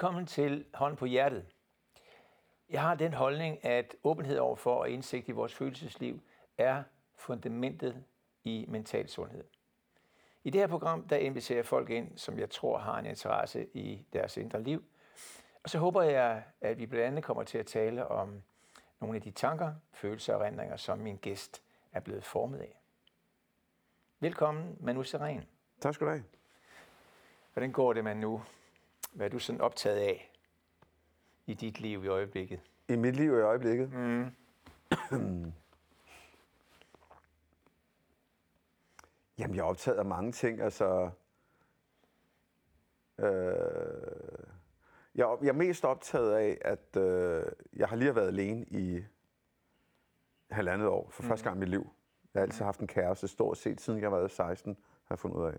Velkommen til Hånd på Hjertet. Jeg har den holdning, at åbenhed overfor og indsigt i vores følelsesliv er fundamentet i mental sundhed. I det her program, der inviterer jeg folk ind, som jeg tror har en interesse i deres indre liv. Og så håber jeg, at vi blandt andet kommer til at tale om nogle af de tanker, følelser og erindringer, som min gæst er blevet formet af. Velkommen, Manu Seren. Tak skal du have. Hvordan går det, Manu? Hvad er du sådan optaget af i dit liv i øjeblikket? I mit liv i øjeblikket? Mm. Jamen, jeg er optaget af mange ting. Altså, øh, jeg, er, jeg er mest optaget af, at øh, jeg har lige været alene i halvandet år, for mm. første gang i mit liv. Jeg har altid haft en kæreste, stort set siden jeg var 16, har jeg fundet ud af.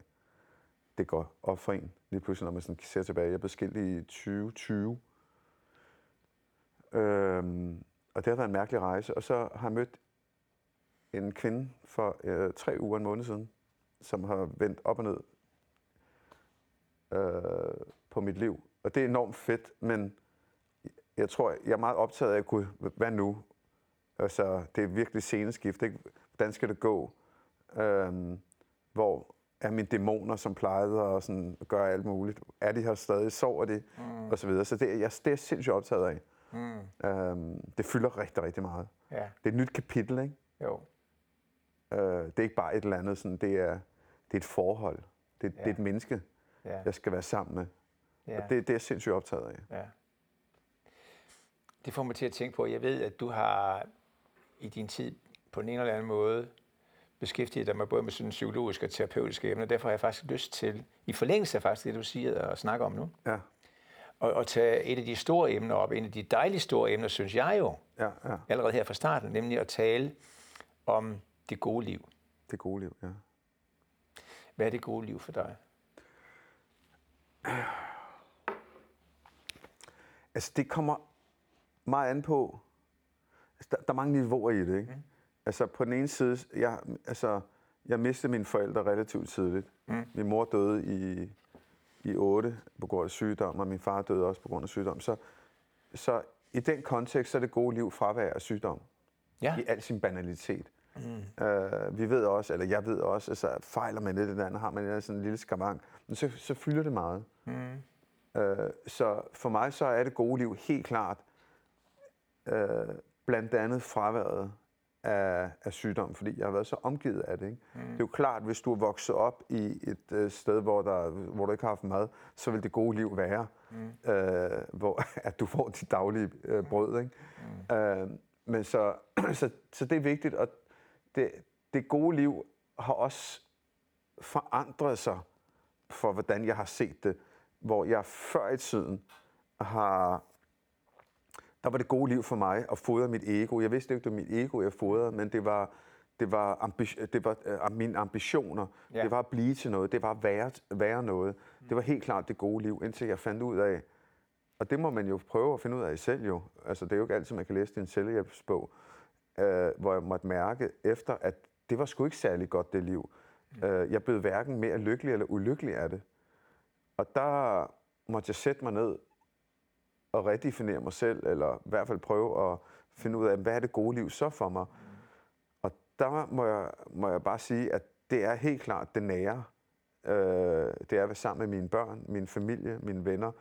Det går op for en, lige pludselig, når man sådan ser tilbage. Jeg blev skilt i 2020. Øhm, og det har været en mærkelig rejse. Og så har jeg mødt en kvinde for øh, tre uger, en måned siden, som har vendt op og ned øh, på mit liv. Og det er enormt fedt, men jeg tror, jeg er meget optaget af at kunne, hvad nu? Altså, det er virkelig sceneskift, ikke? Hvordan skal det gå? Øhm, hvor er mine dæmoner, som plejede at sådan gøre alt muligt? Er de her stadig? Sover de? Mm. Og så videre. Så det, jeg, det er jeg sindssygt optaget af. Mm. Øhm, det fylder rigtig, rigtig meget. Ja. Det er et nyt kapitel, ikke? Jo. Øh, det er ikke bare et eller andet, sådan, det, er, det er et forhold. Det, ja. det er et menneske, ja. jeg skal være sammen med. Ja. Og det, det er jeg sindssygt optaget af. Ja. Det får mig til at tænke på, jeg ved, at du har i din tid på en eller anden måde beskæftiget dig med både med sådan psykologiske og terapeutiske emner. Derfor har jeg faktisk lyst til, i forlængelse af faktisk det, du siger og snakker om nu, ja. og, og tage et af de store emner op. En af de dejlige store emner, synes jeg jo, ja, ja. allerede her fra starten, nemlig at tale om det gode liv. Det gode liv, ja. Hvad er det gode liv for dig? Altså, det kommer meget an på, altså, der, der er mange niveauer i det, ikke? Mm. Altså, på den ene side, jeg, altså, jeg mistede mine forældre relativt tidligt. Mm. Min mor døde i, i 8 på grund af sygdom, og min far døde også på grund af sygdom. Så, så i den kontekst, så er det gode liv fravær af sygdom. Ja. I al sin banalitet. Mm. Uh, vi ved også, eller jeg ved også, altså fejler man det eller andet, har man sådan en lille skamang, men så, så fylder det meget. Mm. Uh, så for mig så er det gode liv helt klart uh, blandt andet fraværet af, af sygdom, fordi jeg har været så omgivet af det. Ikke? Mm. Det er jo klart, hvis du er vokset op i et uh, sted, hvor, der, hvor du ikke har haft mad, så vil det gode liv være, mm. uh, hvor at du får dit daglige uh, brød. Ikke? Mm. Uh, men så, så, så det er vigtigt, og det, det gode liv har også forandret sig for, hvordan jeg har set det. Hvor jeg før i tiden har... Der var det gode liv for mig at fodre mit ego. Jeg vidste ikke, det var mit ego, jeg fodrede, men det var, det var, ambi- det var uh, mine ambitioner. Ja. Det var at blive til noget. Det var at være, være noget. Mm. Det var helt klart det gode liv, indtil jeg fandt ud af, og det må man jo prøve at finde ud af selv jo. Altså, det er jo ikke altid, man kan læse din selvhjælpsbog øh, hvor jeg måtte mærke efter, at det var sgu ikke særlig godt, det liv. Mm. Øh, jeg blev hverken mere lykkelig eller ulykkelig af det. Og der måtte jeg sætte mig ned og redefinere mig selv, eller i hvert fald prøve at finde ud af, hvad er det gode liv så for mig? Og der må jeg, må jeg bare sige, at det er helt klart det nære. Øh, det er at være sammen med mine børn, min familie, mine venner.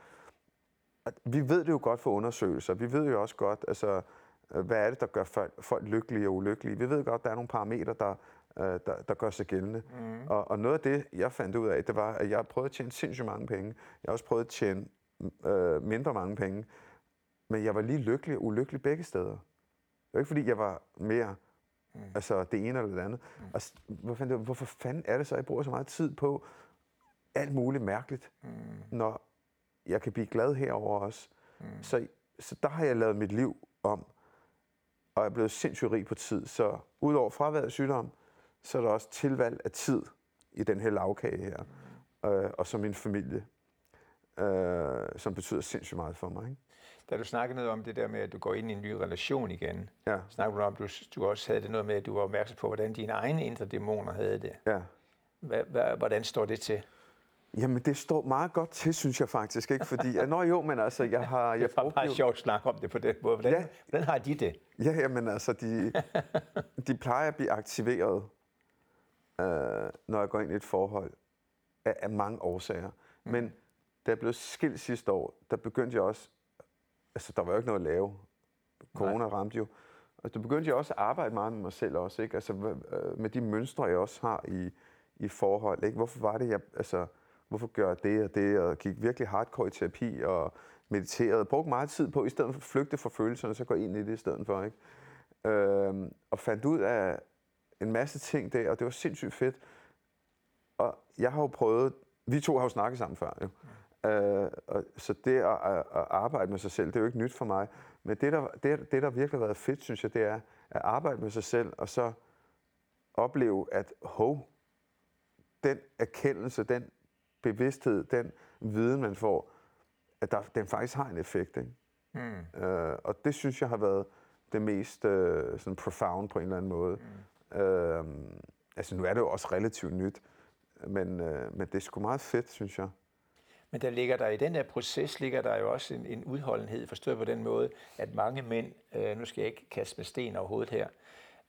Vi ved det jo godt for undersøgelser. Vi ved jo også godt, altså, hvad er det, der gør folk, folk lykkelige og ulykkelige? Vi ved godt, der er nogle parametre, der, øh, der, der gør sig gældende. Mm. Og, og noget af det, jeg fandt ud af, det var, at jeg prøvede at tjene sindssygt mange penge. Jeg har også prøvet at tjene øh, mindre mange penge. Men jeg var lige lykkelig og ulykkelig begge steder. Det var ikke, fordi jeg var mere mm. altså det ene eller det andet. Mm. Og, hvorfor, hvorfor fanden er det så, at jeg bruger så meget tid på alt muligt mærkeligt, mm. når jeg kan blive glad herover også? Mm. Så, så der har jeg lavet mit liv om og er blevet sindssygt rig på tid. Så udover fraværet af sygdom, så er der også tilvalg af tid i den her lavkage her. Øh, og så min familie, øh, som betyder sindssygt meget for mig. Ikke? Da du snakkede noget om det der med, at du går ind i en ny relation igen, ja. snakkede du om, at du, du også havde det noget med, at du var opmærksom på, hvordan dine egne indre dæmoner havde det. Ja. Hvordan står det til? Jamen, det står meget godt til, synes jeg faktisk, ikke? Fordi, ja, nå jo, men altså, jeg har... Jeg Det er bare sjovt at snakke om det på den måde. Hvordan, Ja. ja. hvordan har de det? Ja, jamen altså, de, de plejer at blive aktiveret, øh, når jeg går ind i et forhold, af, af mange årsager. Mm. Men da jeg blev skilt sidste år, der begyndte jeg også, altså der var jo ikke noget at lave. Corona Nej. ramte jo. Og der begyndte jeg også at arbejde meget med mig selv også, ikke? Altså øh, med de mønstre, jeg også har i, i forhold, ikke? Hvorfor var det, jeg, altså, hvorfor gør jeg det og det, og gik virkelig hardcore i terapi, og mediterede, brugte meget tid på, i stedet for at flygte fra følelserne, så gå ind i det i stedet for, ikke? Øhm, og fandt ud af en masse ting der, og det var sindssygt fedt. Og jeg har jo prøvet, vi to har jo snakket sammen før, jo. Øh, og, så det at, at, arbejde med sig selv, det er jo ikke nyt for mig. Men det, der, det, det, der virkelig har været fedt, synes jeg, det er at arbejde med sig selv, og så opleve, at hov, den erkendelse, den bevidsthed, den viden, man får, at der, den faktisk har en effekt. Ikke? Mm. Øh, og det synes jeg har været det mest øh, sådan profound på en eller anden måde. Mm. Øh, altså nu er det jo også relativt nyt, men, øh, men det er sgu meget fedt, synes jeg. Men der ligger der i den der proces, ligger der jo også en, en udholdenhed, forstået på den måde, at mange mænd, øh, nu skal jeg ikke kaste med sten over hovedet her,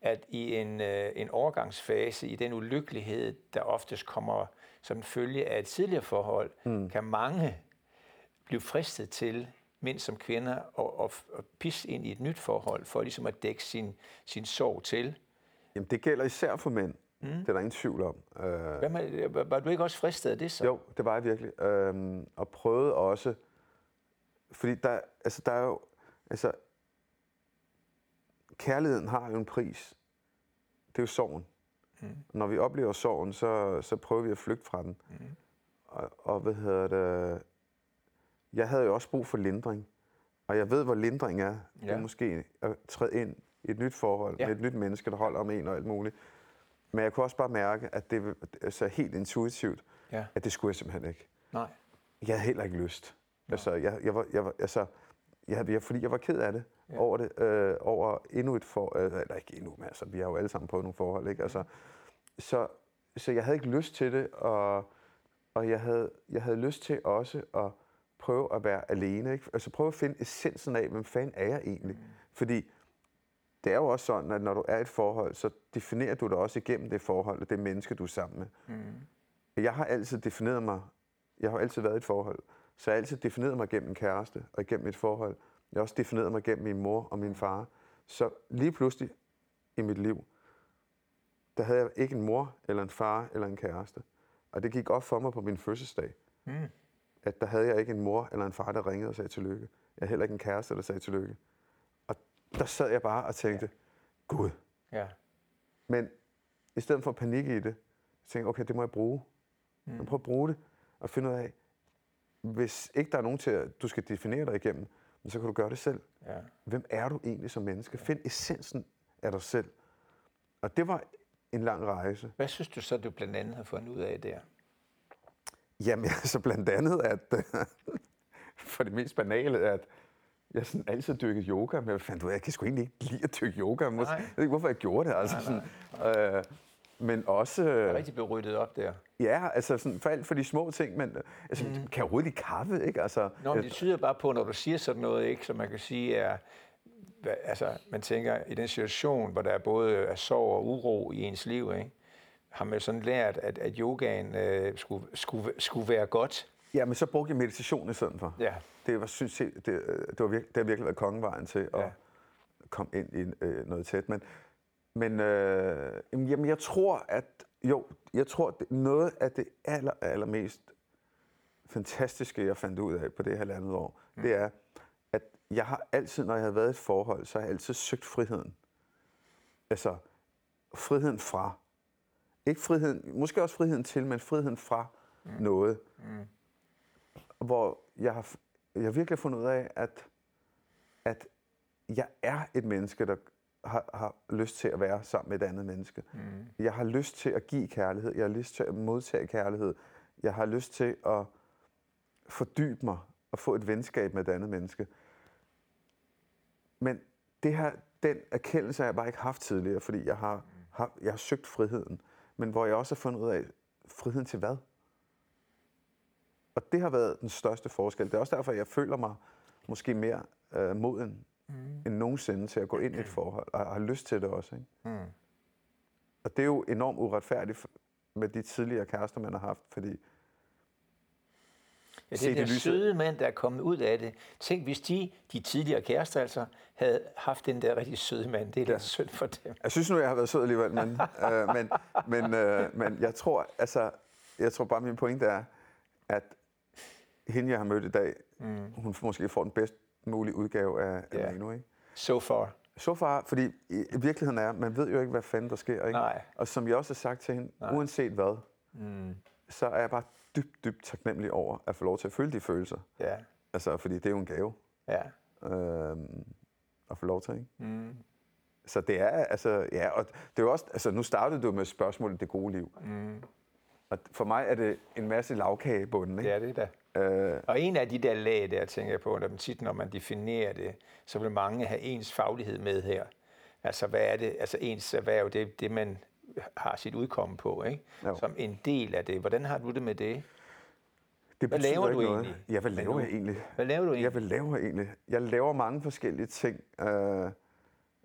at i en, øh, en overgangsfase, i den ulykkelighed, der oftest kommer som følge af et tidligere forhold, mm. kan mange blive fristet til, mænd som kvinder, og, og, og pisse ind i et nyt forhold, for ligesom at dække sin, sin sorg til. Jamen, det gælder især for mænd. Mm. Det er der ingen tvivl om. Øh, Hvad med, var- du ikke også fristet af det så? Jo, det var jeg virkelig. Øhm, og prøvede også, fordi der, altså, der er jo, altså, kærligheden har jo en pris. Det er jo sorgen. Mm. Når vi oplever sorgen, så, så prøver vi at flygte fra den. Mm. Og, og hvad hedder det, jeg havde jo også brug for lindring. Og jeg ved, hvor lindring er. Ja. Det er måske at træde ind i et nyt forhold. Ja. med et nyt menneske, der holder om en og alt muligt. Men jeg kunne også bare mærke, at det altså helt intuitivt, Ja. at det skulle jeg simpelthen ikke. Nej. Jeg havde heller ikke lyst. Altså, jeg, jeg var, jeg var, altså, jeg, havde- jeg, fordi jeg var ked af det, ja. over det, øh, over endnu et for, øh, eller ikke endnu, men altså, vi har jo alle sammen prøvet nogle forhold, ikke? Altså, så, så jeg havde ikke lyst til det, og, og jeg, havde, jeg havde lyst til også at prøve at være alene, ikke? Altså prøve at finde essensen af, hvem fanden er jeg egentlig? Mm. Fordi det er jo også sådan, at når du er i et forhold, så definerer du dig også igennem det forhold, og det menneske, du er sammen med. Mm. Jeg har altid defineret mig, jeg har altid været i et forhold, så jeg har altid defineret mig gennem en kæreste og gennem et forhold. Jeg har også defineret mig gennem min mor og min far. Så lige pludselig i mit liv, der havde jeg ikke en mor, eller en far, eller en kæreste. Og det gik op for mig på min fødselsdag, Mm. at der havde jeg ikke en mor eller en far, der ringede og sagde tillykke. Jeg havde heller ikke en kæreste, der sagde tillykke. Der sad jeg bare og tænkte, Gud. Ja. Men i stedet for panik i det, tænkte jeg, okay, det må jeg bruge. Mm. Jeg prøver at bruge det og finde ud af, hvis ikke der er nogen til, at du skal definere dig igennem, så kan du gøre det selv. Ja. Hvem er du egentlig som menneske? Find essensen af dig selv. Og det var en lang rejse. Hvad synes du så, du blandt andet har fundet ud af der? Jamen, altså blandt andet, at for det mest banale, at jeg sådan altid dyrket yoga, men jeg fandt ud af, jeg kan sgu egentlig ikke lide at dyrke yoga. Nej. Jeg ved ikke, hvorfor jeg gjorde det. Altså, Nej, sådan, øh, men også... Jeg er rigtig blevet ryddet op der. Ja, altså sådan, for alt for de små ting, men altså, mm. kan jeg overhovedet lide kaffe, ikke? Altså, Nå, men det tyder bare på, når du siger sådan noget, ikke, som man kan sige er, altså, man tænker, i den situation, hvor der er både er sorg og uro i ens liv, ikke, har man sådan lært, at, at yogaen øh, skulle, skulle, skulle være godt. Ja, men så brugte jeg meditation i stedet for. Ja. Det, var, synes jeg, det, øh, det, var virkelig, det har virkelig været kongevejen til at Ja. komme ind i øh, noget tæt. Men, men øh, jamen, jeg tror, at jo, jeg tror, at noget af det aller, allermest fantastiske, jeg fandt ud af på det halvandet år, mm. det er, at jeg har altid, når jeg har været i et forhold, så har jeg altid søgt friheden. Altså, friheden fra. Ikke friheden, måske også friheden til, men friheden fra mm. noget. Mm. Hvor jeg har, jeg har virkelig fundet ud af, at, at jeg er et menneske, der har, har lyst til at være sammen med et andet menneske. Mm. Jeg har lyst til at give kærlighed. Jeg har lyst til at modtage kærlighed. Jeg har lyst til at fordybe mig og få et venskab med et andet menneske. Men det her, den erkendelse har jeg bare ikke haft tidligere, fordi jeg har, har, jeg har søgt friheden. Men hvor jeg også har fundet ud af, friheden til hvad? Og det har været den største forskel. Det er også derfor, jeg føler mig måske mere øh, moden mm. end nogensinde til at gå ind i et forhold, og har lyst til det også. Ikke? Mm. Og det er jo enormt uretfærdigt med de tidligere kærester, man har haft, fordi Ja, det er den søde mand, der er kommet ud af det. Tænk, hvis de, de tidligere kærester altså, havde haft den der rigtig søde mand. Det er ja. lidt synd for dem. Jeg synes nu, jeg har været sød alligevel, men, øh, men, men, øh, men jeg tror, altså, jeg tror bare, min pointe er, at hende, jeg har mødt i dag, mm. hun måske får den bedst mulige udgave af, af yeah. Manu, ikke? So far. So far, fordi i, i virkeligheden er, man ved jo ikke, hvad fanden der sker, ikke? Nej. Og som jeg også har sagt til hende, Nej. uanset hvad, mm. så er jeg bare dybt, dybt taknemmelig over at få lov til at føle de følelser. Ja. Altså, fordi det er jo en gave. Ja. Øhm, at få lov til, ikke? Mm. Så det er, altså, ja, og det er også, altså, nu startede du med spørgsmålet det gode liv. Mm. Og for mig er det en masse lavkage i bunden, ikke? Ja, det er det. Øh, og en af de der lag, der tænker jeg på, når, tit, når man definerer det, så vil mange have ens faglighed med her. Altså, hvad er det? Altså, ens erhverv, det er det, man har sit udkomme på, ikke? Jo. Som en del af det. Hvordan har du det med det? Det hvad laver du noget. egentlig? Ja, hvad laver jeg egentlig? Hvad laver du egentlig? Ja, hvad laver jeg egentlig? Jeg laver mange forskellige ting. Uh,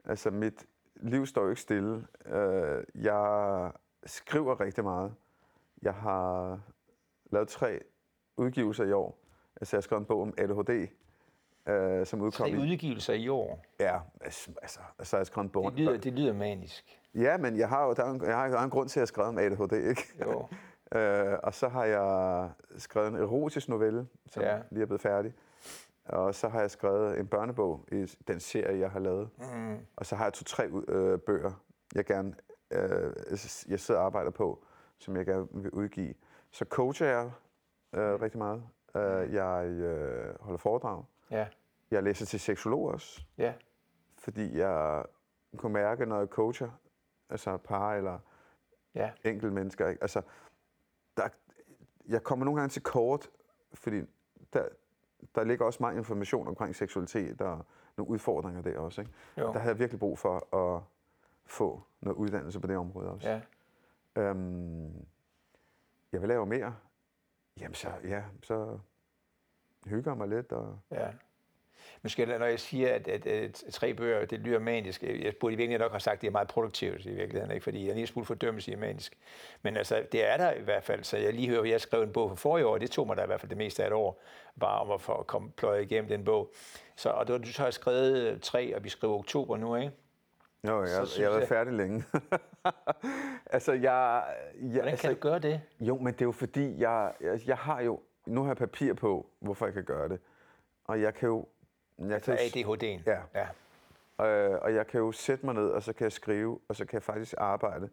altså, mit liv står jo ikke stille. Uh, jeg skriver rigtig meget. Jeg har lavet tre udgivelser i år. Altså, jeg har skrevet en bog om ADHD, uh, som udkom Tre udgivelser i år? Ja, altså, altså, så har jeg skrevet en bog. Det lyder, det lyder manisk. Ja, men jeg har jo der er en, jeg har, en grund til, at jeg skrevet om ADHD, ikke? Jo. øh, og så har jeg skrevet en erotisk novelle, som ja. lige er blevet færdig. Og så har jeg skrevet en børnebog i den serie, jeg har lavet. Mm. Og så har jeg to-tre øh, bøger, jeg gerne øh, jeg sidder og arbejder på, som jeg gerne vil udgive. Så coacher jeg øh, mm. rigtig meget. Uh, jeg øh, holder foredrag. Ja. Jeg læser til seksolog også. Ja. Fordi jeg kunne mærke, når jeg coacher, altså par eller ja. enkelte mennesker. Ikke? Altså, der, jeg kommer nogle gange til kort, fordi der, der ligger også meget information omkring seksualitet og nogle udfordringer der også. Ikke? Der havde jeg virkelig brug for at få noget uddannelse på det område også. Ja. Øhm, jeg vil lave mere. Jamen så, ja, så hygger jeg mig lidt. Og, ja. Måske når jeg siger, at, at, at tre bøger, det lyder manisk, jeg burde i virkeligheden nok have sagt, at det er meget produktivt i virkeligheden, ikke? fordi jeg er lige smule fordømmelse i manisk. Men altså, det er der i hvert fald, så jeg lige hører, at jeg skrev en bog for forrige år, det tog mig da i hvert fald det meste af et år, bare om at få komme pløje igennem den bog. Så, og du så har skrevet tre, og vi skriver oktober nu, ikke? Jo, jeg, så, jeg har været færdig længe. altså, jeg... jeg Hvordan altså, kan du gøre det? Jo, men det er jo fordi, jeg, jeg, jeg har jo... Nu har jeg papir på, hvorfor jeg kan gøre det. Og jeg kan jo jeg altså ADHD'en? Ja. ja. Øh, og jeg kan jo sætte mig ned, og så kan jeg skrive, og så kan jeg faktisk arbejde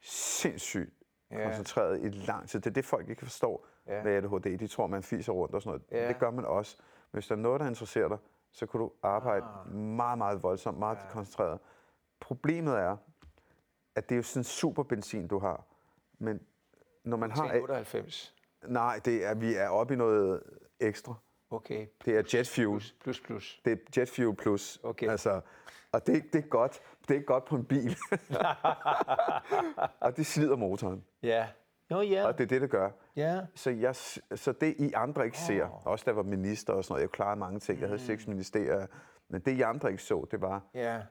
sindssygt ja. koncentreret i lang tid. Det er det, folk ikke forstår ja. med ADHD. De tror, man fiser rundt og sådan noget. Ja. Det gør man også. Men hvis der er noget, der interesserer dig, så kan du arbejde ah. meget, meget voldsomt, meget ja. koncentreret. Problemet er, at det er jo sådan en super benzin, du har. Men når man har... 98? Nej, det er, vi er oppe i noget ekstra. Okay. Det er jet fuel. Plus, plus, plus. Det er jet fuel plus. Okay. Altså, og det, det, er godt. Det er godt på en bil. og det slider motoren. Ja. Nå ja. Og det er det, det gør. Ja. Så, jeg, så det, I andre ikke oh. ser, også da jeg var minister og sådan noget, jeg klarede mange ting, jeg havde seks mm. ministerier, men det, I andre ikke så, det var, ja.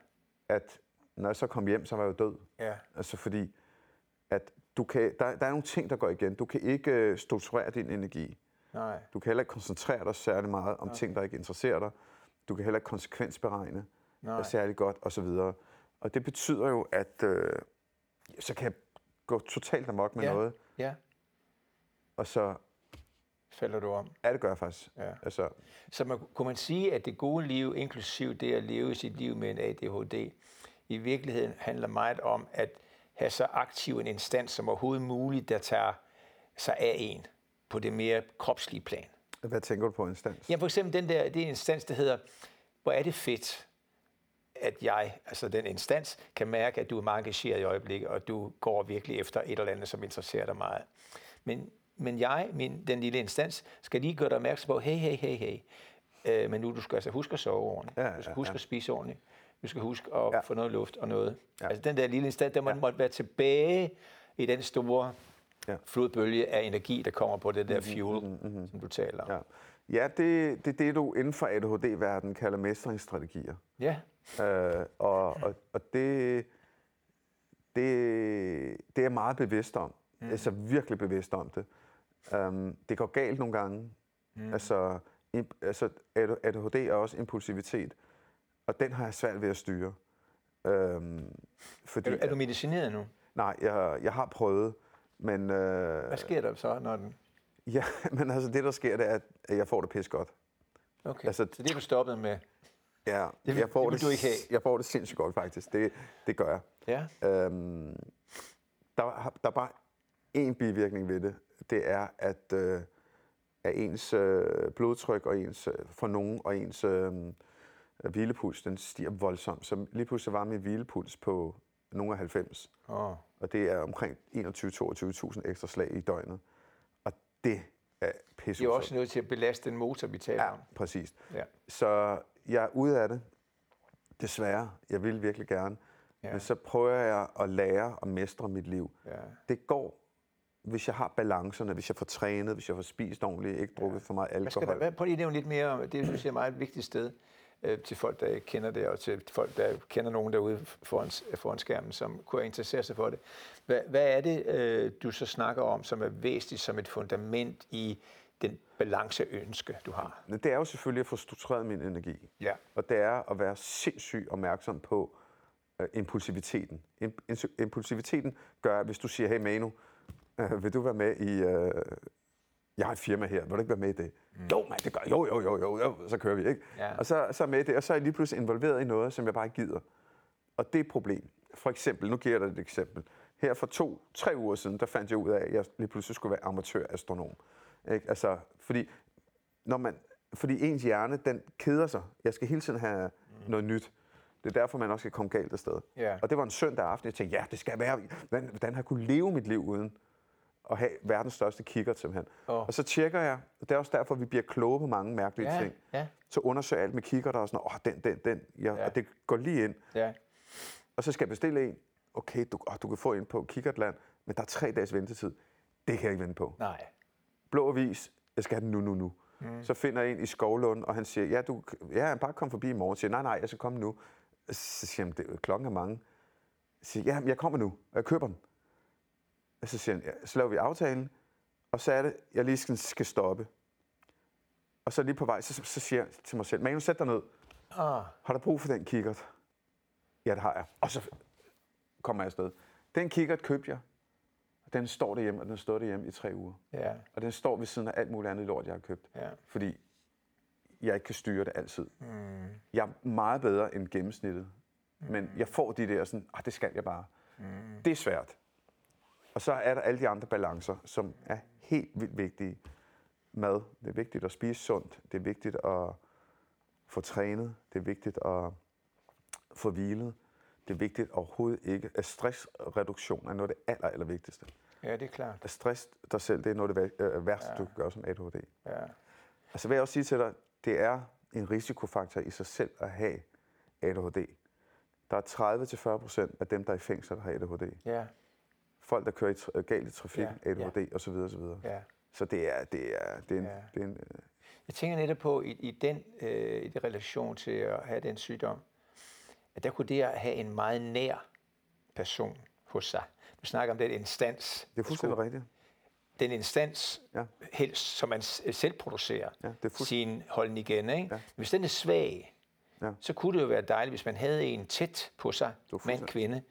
at når jeg så kom hjem, så var jeg jo død. Ja. Altså fordi, at du kan, der, der er nogle ting, der går igen. Du kan ikke øh, strukturere din energi. Nej. Du kan heller ikke koncentrere dig særlig meget om Nej. ting, der ikke interesserer dig. Du kan heller ikke konsekvensberegne Nej. særlig godt osv. Og det betyder jo, at øh, så kan jeg gå totalt amok med ja. noget. Ja. Og så falder du om. Ja, det gør jeg faktisk. Ja. Altså, så man, kunne man sige, at det gode liv, inklusiv det at leve sit liv med en ADHD, i virkeligheden handler meget om at have så aktiv en instans som overhovedet muligt, der tager sig af en på det mere kropslige plan. Hvad tænker du på instans? Ja, for eksempel den der, det er en instans, der hedder, hvor er det fedt, at jeg, altså den instans, kan mærke, at du er meget engageret i øjeblikket, og du går virkelig efter et eller andet, som interesserer dig meget. Men, men jeg, min, den lille instans, skal lige gøre dig opmærksom på, hey, hey, hey, hey, øh, men nu du skal altså huske at sove ordentligt. Ja, ja, du skal huske ja. at spise ordentligt. Du skal huske at ja. få noget luft og noget. Ja. Altså den der lille instans, der må ja. måtte være tilbage i den store ja. Flodbølge af energi, der kommer på det der fuel, mm-hmm. som du taler om. Ja, ja det, det er det, du inden for ADHD-verdenen kalder mestringsstrategier. Ja. Øh, og, og, og det, det, det er jeg meget bevidst om. Mm. Altså virkelig bevidst om det. Um, det går galt nogle gange. Mm. Altså, imp, altså ADHD er også impulsivitet, og den har jeg svært ved at styre. Um, fordi, er, du, er du medicineret nu? Nej, jeg, jeg har prøvet, men... Øh, Hvad sker der så, når den... Ja, men altså det, der sker, det er, at jeg får det pis godt. Okay, altså, så det er du stoppet med? Ja, det vil, jeg, får det, vil du ikke have. jeg får det sindssygt godt, faktisk. Det, det gør jeg. Ja. Øhm, der, der er bare én bivirkning ved det. Det er, at, øh, at ens øh, blodtryk og ens, øh, for nogen og ens øh, hvilepuls, den stiger voldsomt. Så lige pludselig var min hvilepuls på nogle af 90. Oh. Og det er omkring 21-22.000 ekstra slag i døgnet. Og det er pisse Det er også nødt til at belaste den motor, vi taler ja, om. præcis. Ja. Så jeg er ude af det. Desværre. Jeg vil virkelig gerne. Ja. Men så prøver jeg at lære at mestre mit liv. Ja. Det går, hvis jeg har balancerne, hvis jeg får trænet, hvis jeg får spist ordentligt, ikke drukket ja. for meget Hvad skal alkohol. der, hvad, prøv lige at nævne lidt mere om, det synes jeg er et meget vigtigt sted øh, til folk, der ikke kender det, og til folk, der kender nogen derude foran, foran skærmen, som kunne interessere sig for det. Hvad, hvad er det, øh, du så snakker om, som er væsentligt som et fundament i den balanceønske, du har? Det er jo selvfølgelig at få struktureret min energi. Ja. Og det er at være sindssygt opmærksom på øh, impulsiviteten. Impulsiviteten gør, at hvis du siger, hey Manu, øh, vil du være med i... Øh, jeg har et firma her, vil du ikke være med i det? Mm. Jo, man, det gør jo, jo, jo, jo, jo, så kører vi, ikke? Ja. Og så, så med det, og så er jeg lige pludselig involveret i noget, som jeg bare ikke gider. Og det er et problem. For eksempel, nu giver jeg dig et eksempel. Her for to, tre uger siden, der fandt jeg ud af, at jeg lige pludselig skulle være amatørastronom. Ikke? Altså, fordi, når man, fordi ens hjerne, den keder sig. Jeg skal hele tiden have mm. noget nyt. Det er derfor, man også skal komme galt afsted. Ja. Og det var en søndag aften, jeg tænkte, ja, det skal være. Hvordan, hvordan har jeg kunne leve mit liv uden at have verdens største kigger simpelthen. Åh. Og så tjekker jeg, og det er også derfor, vi bliver kloge på mange mærkelige Ja, ting. ja. Så undersøger jeg alt med kigger der og sådan, åh, oh, den, den, den. Ja, Ja. Og det går lige ind. Ja. Og så skal jeg bestille en. Okay, du, oh, du kan få en på Kikkertland, men der er tre dages ventetid. Det kan jeg ikke vente på. Nej. Blå avis, jeg skal have den nu, nu, nu. Mm. Så finder jeg en i Skovlund, og han siger, ja, du, ja, bare kom forbi i morgen. Jeg siger, nej, nej, jeg skal komme nu. Så siger han, det, klokken er mange. Jeg siger, ja, men jeg kommer nu, og jeg køber den. Og så siger han, ja, så laver vi aftalen, og så er det, jeg lige skal, skal stoppe. Og så lige på vej, så, så siger jeg til mig selv, Manu, sæt dig ned. Ah. Har du brug for den kikkert? Ja, det har jeg. Og så kommer jeg afsted. Den kikkert købte jeg. Og den står derhjemme, og den stået derhjemme i tre uger. Ja. Og den står ved siden af alt muligt andet lort, jeg har købt. Ja. Fordi jeg ikke kan styre det altid. Mm. Jeg er meget bedre end gennemsnittet. Men jeg får de der sådan, ah, det skal jeg bare. Mm. Det er svært. Og så er der alle de andre balancer, som er helt vildt vigtige. Mad. Det er vigtigt at spise sundt. Det er vigtigt at få trænet. Det er vigtigt at få hvilet. Det er vigtigt overhovedet ikke. At stressreduktion er noget af det aller, aller vigtigste. ja, det er klart. At stress dig selv, det er noget af det øh, værste, ja. du kan gøre som ADHD. Ja. Og så vil jeg også sige til dig, det er en risikofaktor i sig selv at have ADHD. Der er 30-40 procent af dem, der er i fængsel, der har ADHD. Ja. Folk, der kører i galt i trafikken, Ja, ADHD osv. osv. Ja. Så det er, det er, det er en, Ja. det er en øh, Jeg tænker netop på, i, i den øh, i det relation til at have den sygdom, at der kunne det at have en meget nær person hos sig. Du snakker om den instans. det er fuldstændig rigtigt. Den instans, Ja. helst, som man selv producerer Ja, sin holdning igen. Ikke? Ja. Hvis den er svag, Ja. så kunne det jo være dejligt, hvis man havde en tæt på sig, fuldstændig- kvinde,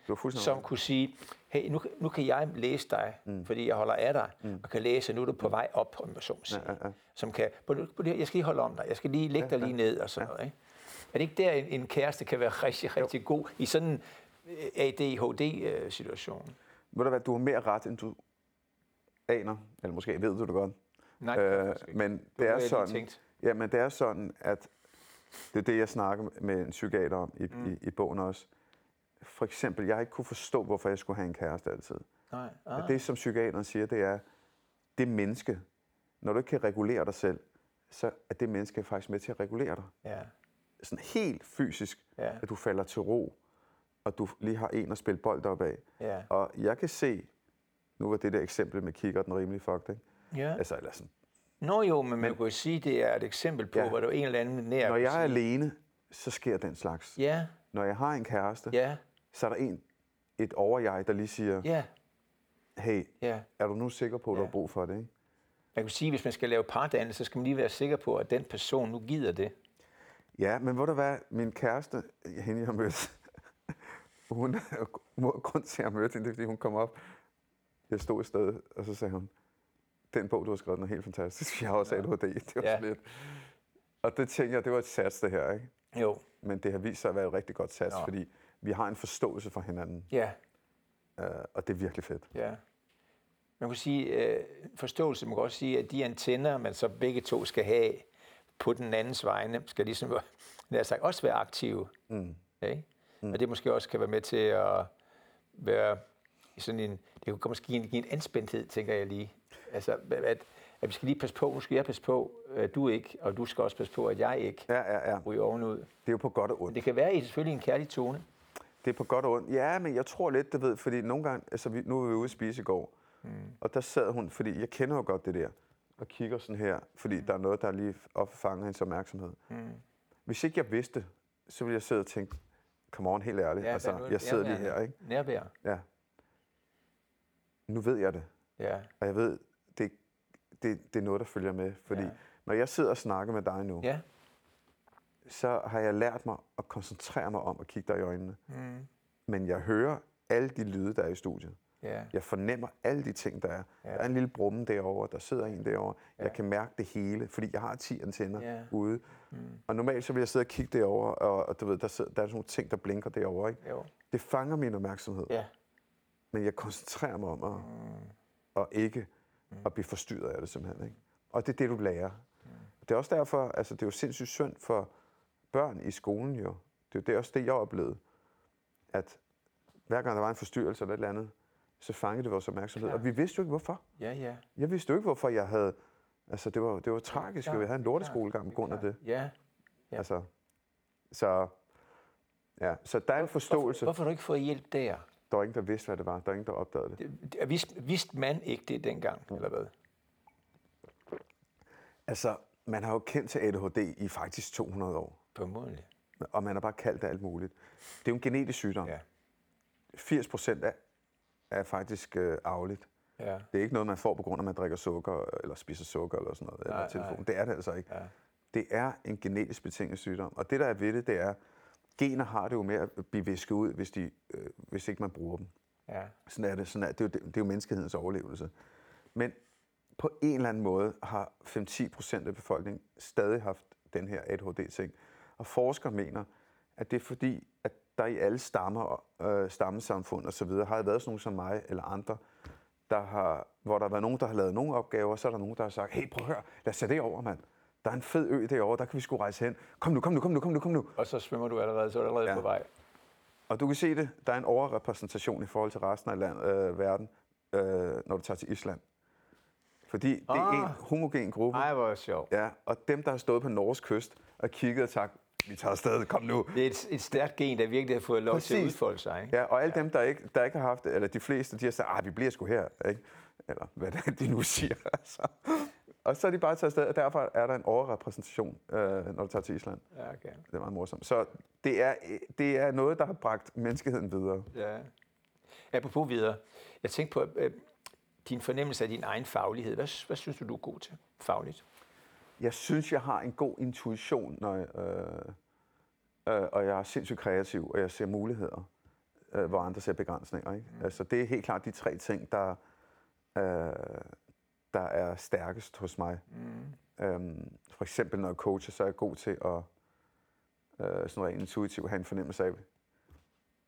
som kunne sige, hey, nu, nu kan jeg læse dig, mm. fordi jeg holder af dig, mm. og kan læse, nu er du på vej op, om jeg så må sige. ja, ja. Som kan, "Prøv lige- prøv lige- jeg skal lige holde om dig, jeg skal lige lægge dig lige ned, og sådan noget. Ikke? Er det ikke der, en, en kæreste kan være rigtig, rigtig god i sådan en øh, ADHD-situation? Ved du hvad, du har mere ret, end du aner. Eller måske ved du det godt. Nej, Øh, men det er lige sådan, ja, men det er sådan, at det er det, jeg snakker med en psykiater om i, mm. i, i bogen også. For eksempel, jeg har ikke kunne forstå, hvorfor jeg skulle have en kæreste altid. Nej. Ah. Det, som psykiateren siger, det er, det menneske, når du ikke kan regulere dig selv, så er det menneske faktisk med til at regulere dig. Ja. Sådan helt fysisk, Ja. at du falder til ro, og du lige har en at spille bold op af. Ja. Og jeg kan se Nu var det der eksempel med kigger den rimelig fucked, ikke? Ja. Altså, eller sådan. Nå jo, men man kunne sige, det er et eksempel på, Ja. hvor er en eller anden nær... Når jeg er alene, så sker den slags. Ja, Når jeg har en kæreste, ja, så er der en, et over-jeg, der lige siger, ja, hey, ja. er du nu sikker på, at du Ja. har brug for det? Ikke? Man kan sige, hvis man skal lave pardannelse, så skal man lige være sikker på, at den person nu gider det. Ja, men hvor der var min kæreste, hende jeg har mødt, hun, grund til, at jeg mødte hende, det er, fordi hun kom op, jeg stod et sted, og så sagde hun, den bog, du har skrevet, den er helt fantastisk. Jeg har også ADHD. Det var Ja. ja. lidt. Og det tænkte jeg, det var et sats, det her. Ikke? Jo, Men det har vist sig at være et rigtig godt sats, Nå. fordi vi har en forståelse for hinanden, ja, øh, og det er virkelig fedt. ja. Man kan sige, øh, forståelse, man kan også sige, at de antenner, man så begge to skal have på den andens vegne, skal ligesom lad os sagt, også være aktive. Mm. Ja, ikke? Mm. Og det måske også kan være med til at være sådan en, det kan måske give en, give en anspændthed, tænker jeg lige. Altså, at, at vi skal lige passe på, nu skal jeg passe på, at du ikke, og du skal også passe på, at jeg ikke Ja, ja, ja. ryger ovenud. Det er jo på godt og ondt. Det kan være i selvfølgelig en kærlig tone. Det er på godt og ondt. Ja, men jeg tror lidt, det ved, fordi nogle gange, altså vi, nu var vi ude at spise i går, mm. og der sad hun, fordi jeg kender jo godt det der, og kigger sådan her, fordi mm. der er noget, der lige opfanger hendes opmærksomhed. Mm. Hvis ikke jeg vidste, så ville jeg sidde og tænke, come on, helt ærligt, ja, altså, jeg sidder lige her, ikke? Nærvær. Ja. Nu ved jeg det, Ja. og jeg ved, det, det, er noget, der følger med, fordi Ja. når jeg sidder og snakker med dig nu, Ja. så har jeg lært mig at koncentrere mig om at kigge dig i øjnene. Mm. Men jeg hører alle de lyde, der er i studiet. Ja. Jeg fornemmer alle de ting, der er. Ja. Der er en lille brummen derovre, der sidder en derovre. Ja. Jeg kan mærke det hele, fordi jeg har 10 antenner Ja. ude. Mm. Og normalt så vil jeg sidde og kigge derovre, og, og du ved, der, sidder, der er sådan nogle ting, der blinker derovre. Ikke? Jo. Det fanger min opmærksomhed, Ja. men jeg koncentrerer mig om at, Mm. og ikke at blive forstyrret af det simpelthen. Ikke? Og det er det, du lærer. Det er også derfor, altså det er jo sindssygt synd for børn i skolen jo. Det er jo det også det, jeg oplevede. At hver gang der var en forstyrrelse eller et eller andet, så fangede det vores opmærksomhed. Klart. Og vi vidste jo ikke, hvorfor. Ja, ja. Jeg vidste jo ikke, hvorfor jeg havde... Altså, det var, det var tragisk, at vi havde en lorteskolegang på grund af det. Ja. Ja. Altså, så, ja, så der er en forståelse. Hvorfor, hvorfor har du ikke fået hjælp der? Der var ingen, der vidste, hvad det var. Der var ingen, der opdagede det. Det- det- Vidste, vidste man ikke det dengang, eller hvad? Altså, man har jo kendt til ADHD i faktisk 200 år. Formodentlig. Og man har bare kaldt det alt muligt. Det er jo en genetisk sygdom. Ja. 80 procent er, er faktisk øh, arveligt. Ja. Det er ikke noget, man får på grund af, at man drikker sukker, eller spiser sukker, eller sådan noget, eller Nej, telefon. nej. Det er det altså ikke. Ja. Det er en genetisk betinget sygdom. Og det, der er ved det, det er, gener har det jo med at blive visket ud, hvis, de, øh, hvis ikke man bruger dem. Ja. Sådan er det. Sådan er, det, er jo, det, det er jo menneskehedens overlevelse. Men på en eller anden måde har 5-10 procent af befolkningen stadig haft den her ADHD-ting. Og forskere mener, at det er fordi, at der i alle stammer, øh, stammesamfund osv. har været sådan nogen som mig eller andre, der har, hvor der har været nogen, der har lavet nogle opgaver, og så er der nogen, der har sagt, hey, prøv at høre, lad os tage det over, mand. Der er en fed ø derovre, der kan vi sgu rejse hen. Kom nu, kom nu, kom nu, kom nu, kom nu. Og så svømmer du allerede, så er du allerede ja. Ja. på vej. Og du kan se det, der er en overrepræsentation i forhold til resten af land, øh, verden, øh, når du tager til Island. Fordi det er Ah. en homogen gruppe. Ej, hvor sjovt. Ja, og dem, der har stået på Norges kyst og kigget og sagt, vi tager afsted, kom nu. Det er et, et stærkt gen, der virkelig har fået lov til at Præcis. udfolde sig. Ikke? Ja, og alle dem, der ikke, der ikke har haft det, eller de fleste, de har sagt, ah, vi bliver sgu her, ikke? Eller hvad det er, de nu siger. Altså. Og så er de bare taget afsted, og derfor er der en overrepræsentation, øh, når du tager til Island. Ja, okay. Det er meget morsomt. Så det er, det er noget, der har bragt menneskeheden videre. Ja. Apropos videre. Jeg tænkte på øh, din fornemmelse af din egen faglighed. Hvad, hvad synes du, du er god til fagligt? Jeg synes, jeg har en god intuition, når jeg, øh, øh, og jeg er sindssygt kreativ, og jeg ser muligheder, øh, hvor andre ser begrænsninger. Ikke? Mm. Altså, det er helt klart de tre ting, der, øh, der er stærkest hos mig. Mm. Øhm, for eksempel, når jeg coacher, så er jeg god til at øh, sådan rent intuitivt have en fornemmelse af,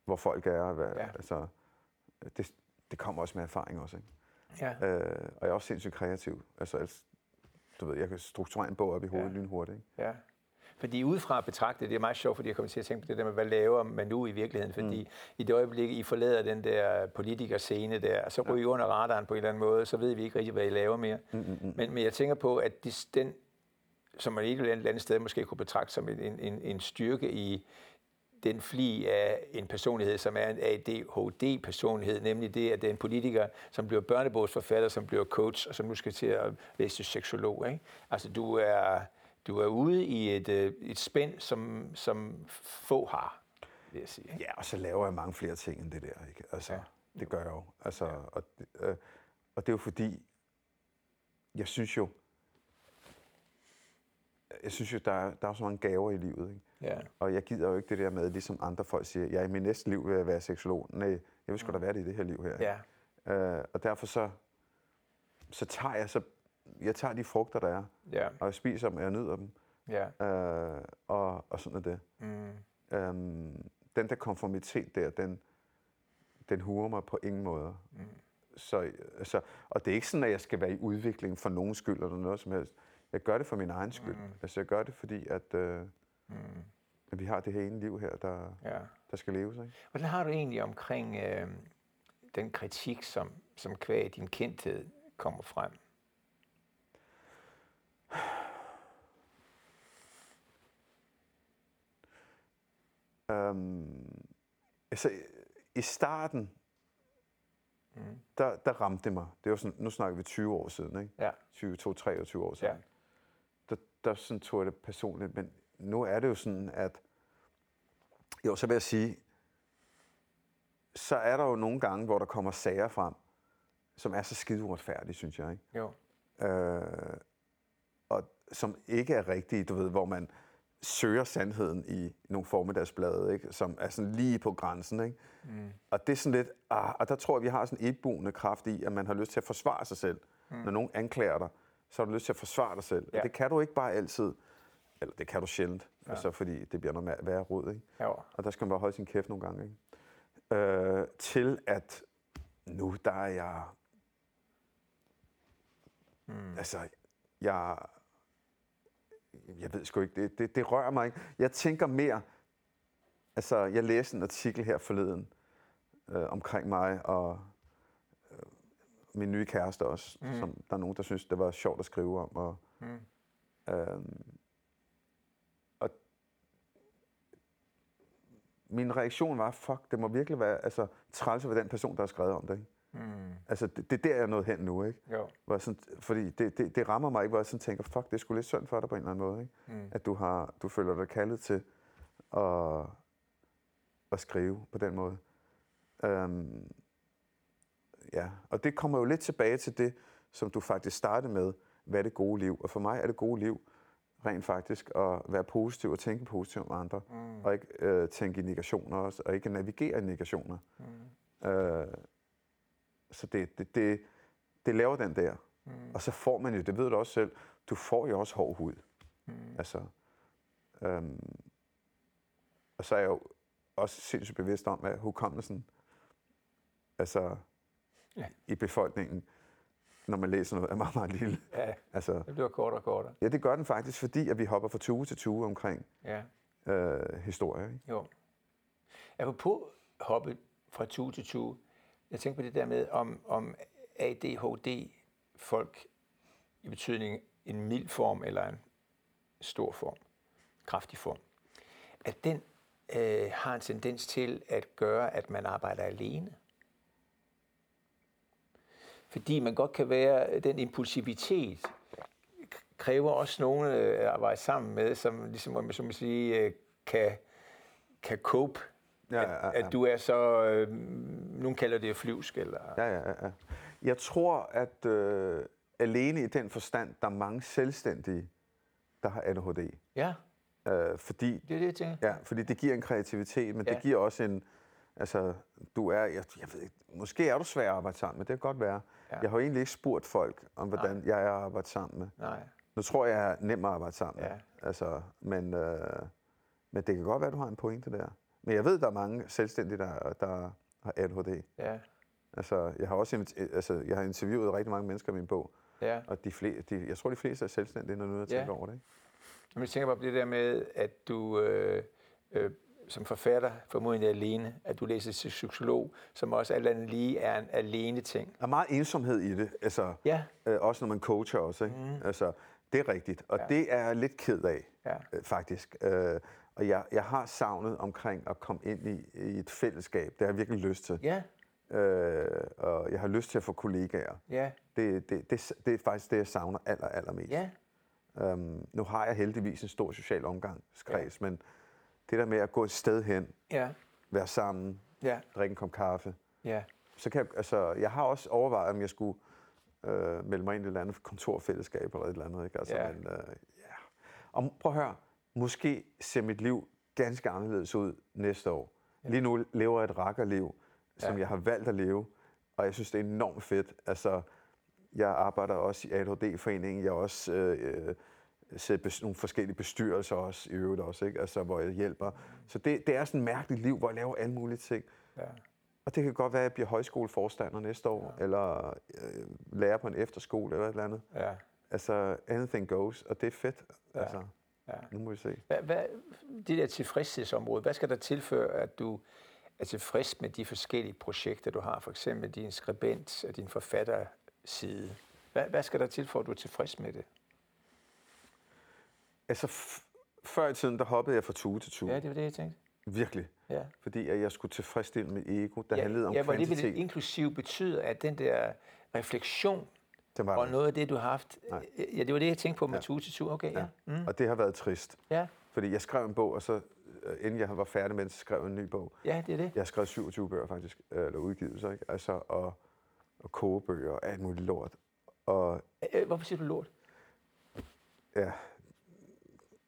hvor folk er. Hvad, Ja. altså, det, det kommer også med erfaring også. Ikke? Ja. Øh, og jeg er også sindssygt kreativ. Altså, altså, du ved, jeg kan strukturere en bog op i hovedet ja. lynhurtigt. Ikke? Ja. Fordi udefra betragtet, det er meget sjovt, fordi jeg kommer til at tænke på det der med, hvad laver man nu i virkeligheden? Fordi mm. i det øjeblik, I forlader den der politikerscene der, og så ryger I under radaren på en eller anden måde, så ved vi ikke rigtig, hvad I laver mere. Mm, mm, mm. Men, men jeg tænker på, at de, den, som man et eller andet sted måske kunne betragte som en, en, en styrke i den fli af en personlighed, som er en ADHD-personlighed, nemlig det, at det er en politiker, som bliver børnebogsforfatter, som bliver coach, og som nu skal til at læse seksolog. Ikke? Altså, du er, du er ude i et, øh, et spænd, som, som få har, vil jeg sige. Ja, og så laver jeg mange flere ting end det der. Ikke? Altså, ja. Det gør jeg jo. Altså, ja. og, øh, og det er jo fordi, jeg synes jo, jeg synes jo, der er, der er så mange gaver i livet. Ikke? Ja. Og jeg gider jo ikke det der med, ligesom andre folk siger, jeg i min næste liv vil jeg være seksolog. Nej, jeg vil sgu da være det i det her liv her. Ja. Øh, og derfor så, så tager jeg så, jeg tager de frugter, der er, Ja. og jeg spiser dem, og jeg nyder dem. Ja. Øh, og, og sådan er det. Mm. Øhm, den der konformitet der, den, den huer mig på ingen måder. Mm. Så, altså, og det er ikke sådan, at jeg skal være i udvikling for nogen skyld eller noget som helst. Jeg gør det for min egen skyld. Mm. Altså, jeg gør det, fordi at, øh, Mm. at vi har det her ene liv her, der, Ja. der skal leves. Ikke? Hvordan har du egentlig omkring øh, den kritik, som, som kvæg din kendthed kommer frem? Øhm, altså, i starten, Mm. der, der ramte det mig. Det var sådan, nu snakker vi 20 år siden, ikke? Ja. 20, 23 år siden. Ja. Der, der sådan tog jeg det personligt, men nu er det jo sådan, at jo, så vil jeg sige, så er der jo nogle gange, hvor der kommer sager frem, som er så skide uretfærdige, synes jeg. Ikke? Jo. Øh, og som ikke er rigtige, du ved, hvor man søger sandheden i nogle formiddagsblade, ikke? som er sådan lige på grænsen. Ikke? Mm. Og det er sådan lidt, ah, og der tror jeg, vi har sådan en etboende kraft i, at man har lyst til at forsvare sig selv. Mm. Når nogen anklager dig, så har du lyst til at forsvare dig selv. Ja. Og det kan du ikke bare altid, eller det kan du sjældent, ja. altså, fordi det bliver noget værre råd. Ikke? Jo. Og der skal man bare holde sin kæft nogle gange. Ikke? Øh, til at nu, der er jeg... Mm. Altså, jeg... Jeg ved sgu ikke, det, det, det rører mig ikke. Jeg tænker mere... Altså, jeg læste en artikel her forleden øh, omkring mig og øh, min nye kæreste også, mm. som der er nogen, der synes, det var sjovt at skrive om. Og, Mm. Øhm, og min reaktion var, fuck, det må virkelig være altså, træls ved den person, der har skrevet om det. Ikke? Mm. Altså, det, det er der, er nået hen nu, ikke? Jo. Hvor jeg sådan, fordi det, det, det, rammer mig ikke, hvor jeg sådan tænker, fuck, det er sgu lidt synd for dig på en eller anden måde, ikke? Mm. At du, har, du føler dig kaldet til at, at skrive på den måde. Øhm, ja, og det kommer jo lidt tilbage til det, som du faktisk startede med, hvad er det gode liv? Og for mig er det gode liv rent faktisk at være positiv og tænke positivt om andre, Mm. og ikke øh, tænke i negationer også, og ikke navigere i negationer. Mm. Øh, så det, det, det, det laver den der. Mm. Og så får man jo, det ved du også selv, du får jo også hård hud. Mm. Altså, øhm, og så er jeg jo også sindssygt bevidst om, at hukommelsen altså, Ja. i befolkningen, når man læser noget, er meget, meget lille. Ja, Altså, det bliver kortere og kortere. ja, det gør den faktisk, fordi at vi hopper fra tue til tue omkring Ja. øh, historie. Ikke? Jo. Apropos hoppe fra tue til tue, jeg tænker på det der med, om, om ADHD-folk i betydning en mild form eller en stor form, kraftig form, at den øh, har en tendens til at gøre, at man arbejder alene. Fordi man godt kan være, den impulsivitet kræver også nogen øh, at arbejde sammen med, som ligesom, som man sige, øh, kan, kan cope Ja, at, ja, ja. at du er så, øh, nogen kalder det flyvsk, eller... Ja, ja, ja. Jeg tror, at øh, alene i den forstand, der er mange selvstændige, der har ADHD. Ja, Øh, fordi, det er det, jeg tænker. ja, fordi det giver en kreativitet, men ja. Det giver også en... Altså, du er... Jeg, jeg ved ikke, måske er du svær at arbejde sammen med, det kan godt være. Ja. Jeg har jo egentlig ikke spurgt folk, om hvordan Nej. jeg er at arbejde sammen med. Nej, Nu tror jeg, jeg er nem at arbejde sammen med. Ja. Altså, men, øh, men det kan godt være, at du har en pointe der. Men jeg ved, der er mange selvstændige, der, der har ADHD. ja, Altså, jeg har også invit- altså, jeg har interviewet rigtig mange mennesker i min bog, ja. og de fle- de, jeg tror, de fleste er selvstændige, når nu jeg Ja. tænker over det. Ikke? Men jeg tænker bare på det der med, at du øh, øh, som forfatter, formodentlig alene, at du læser til psykolog, som også alt andet lige er en alene ting. Der er meget ensomhed i det, altså, Ja, øh, også når man coacher også. Ikke? Mm. Altså, det er rigtigt, og Ja. det er jeg lidt ked af, ja, øh, faktisk. Øh, Og jeg, jeg har savnet omkring at komme ind i, i et fællesskab. Det har jeg virkelig lyst til. Ja, Øh, og jeg har lyst til at få kollegaer. ja, Det, det, det, det er faktisk det, jeg savner aller, allermest. ja, Øhm, nu har jeg heldigvis en stor social omgangskreds, ja. men det der med at gå et sted hen, ja, være sammen, ja, drikke en kop kaffe, ja, så kan jeg, altså, jeg har også overvejet, om jeg skulle øh, melde mig ind i et eller andet kontorfællesskab eller et eller andet. Ikke? Altså, Ja. men, øh, ja. Og prøv at høre, måske ser mit liv ganske anderledes ud næste år. Ja. Lige nu lever jeg et rakkerliv, som Ja. jeg har valgt at leve, og jeg synes, det er enormt fedt. Altså, jeg arbejder også i ADHD-foreningen, jeg har også øh, øh, bes- nogle forskellige bestyrelser også, i øvrigt også, ikke? Altså, hvor jeg hjælper. Så det, det er sådan et mærkeligt liv, hvor jeg laver alle mulige ting. ja, Og det kan godt være, at jeg bliver højskoleforstander næste år, ja. eller øh, lærer på en efterskole eller et eller andet. ja. Altså, anything goes, og det er fedt. Ja. Altså, ja. nu må vi se. Hvad, hvad, det der tilfredshedsområde, hvad skal der tilføre, at du er tilfreds med de forskellige projekter, du har? For eksempel din skribent og din forfatterside. Hvad, hvad skal der til for, at du er tilfreds med det? Altså, før i tiden, der hoppede jeg fra tue til tue. Ja, det var det, jeg tænkte. Virkelig. Ja. Fordi at jeg skulle tilfredsstille mit ego, der ja, handlede om ja, hvor det kvantitet. vil inklusiv betyder, at den der refleksion Det var og det. noget af det, du har haft, Nej. ja, det var det, jeg tænkte på med ja. tue til tue. Okay, ja. Ja. Mm. Og det har været trist. Ja, Fordi jeg skrev en bog, og så øh, inden jeg var færdig med den, så skrev jeg en ny bog. ja, det er det. Jeg har skrevet 27 bøger faktisk, øh, eller udgivelser, ikke? Altså, og, og kogebøger og alt muligt lort. Og Øh, Hvorfor siger du lort? ja,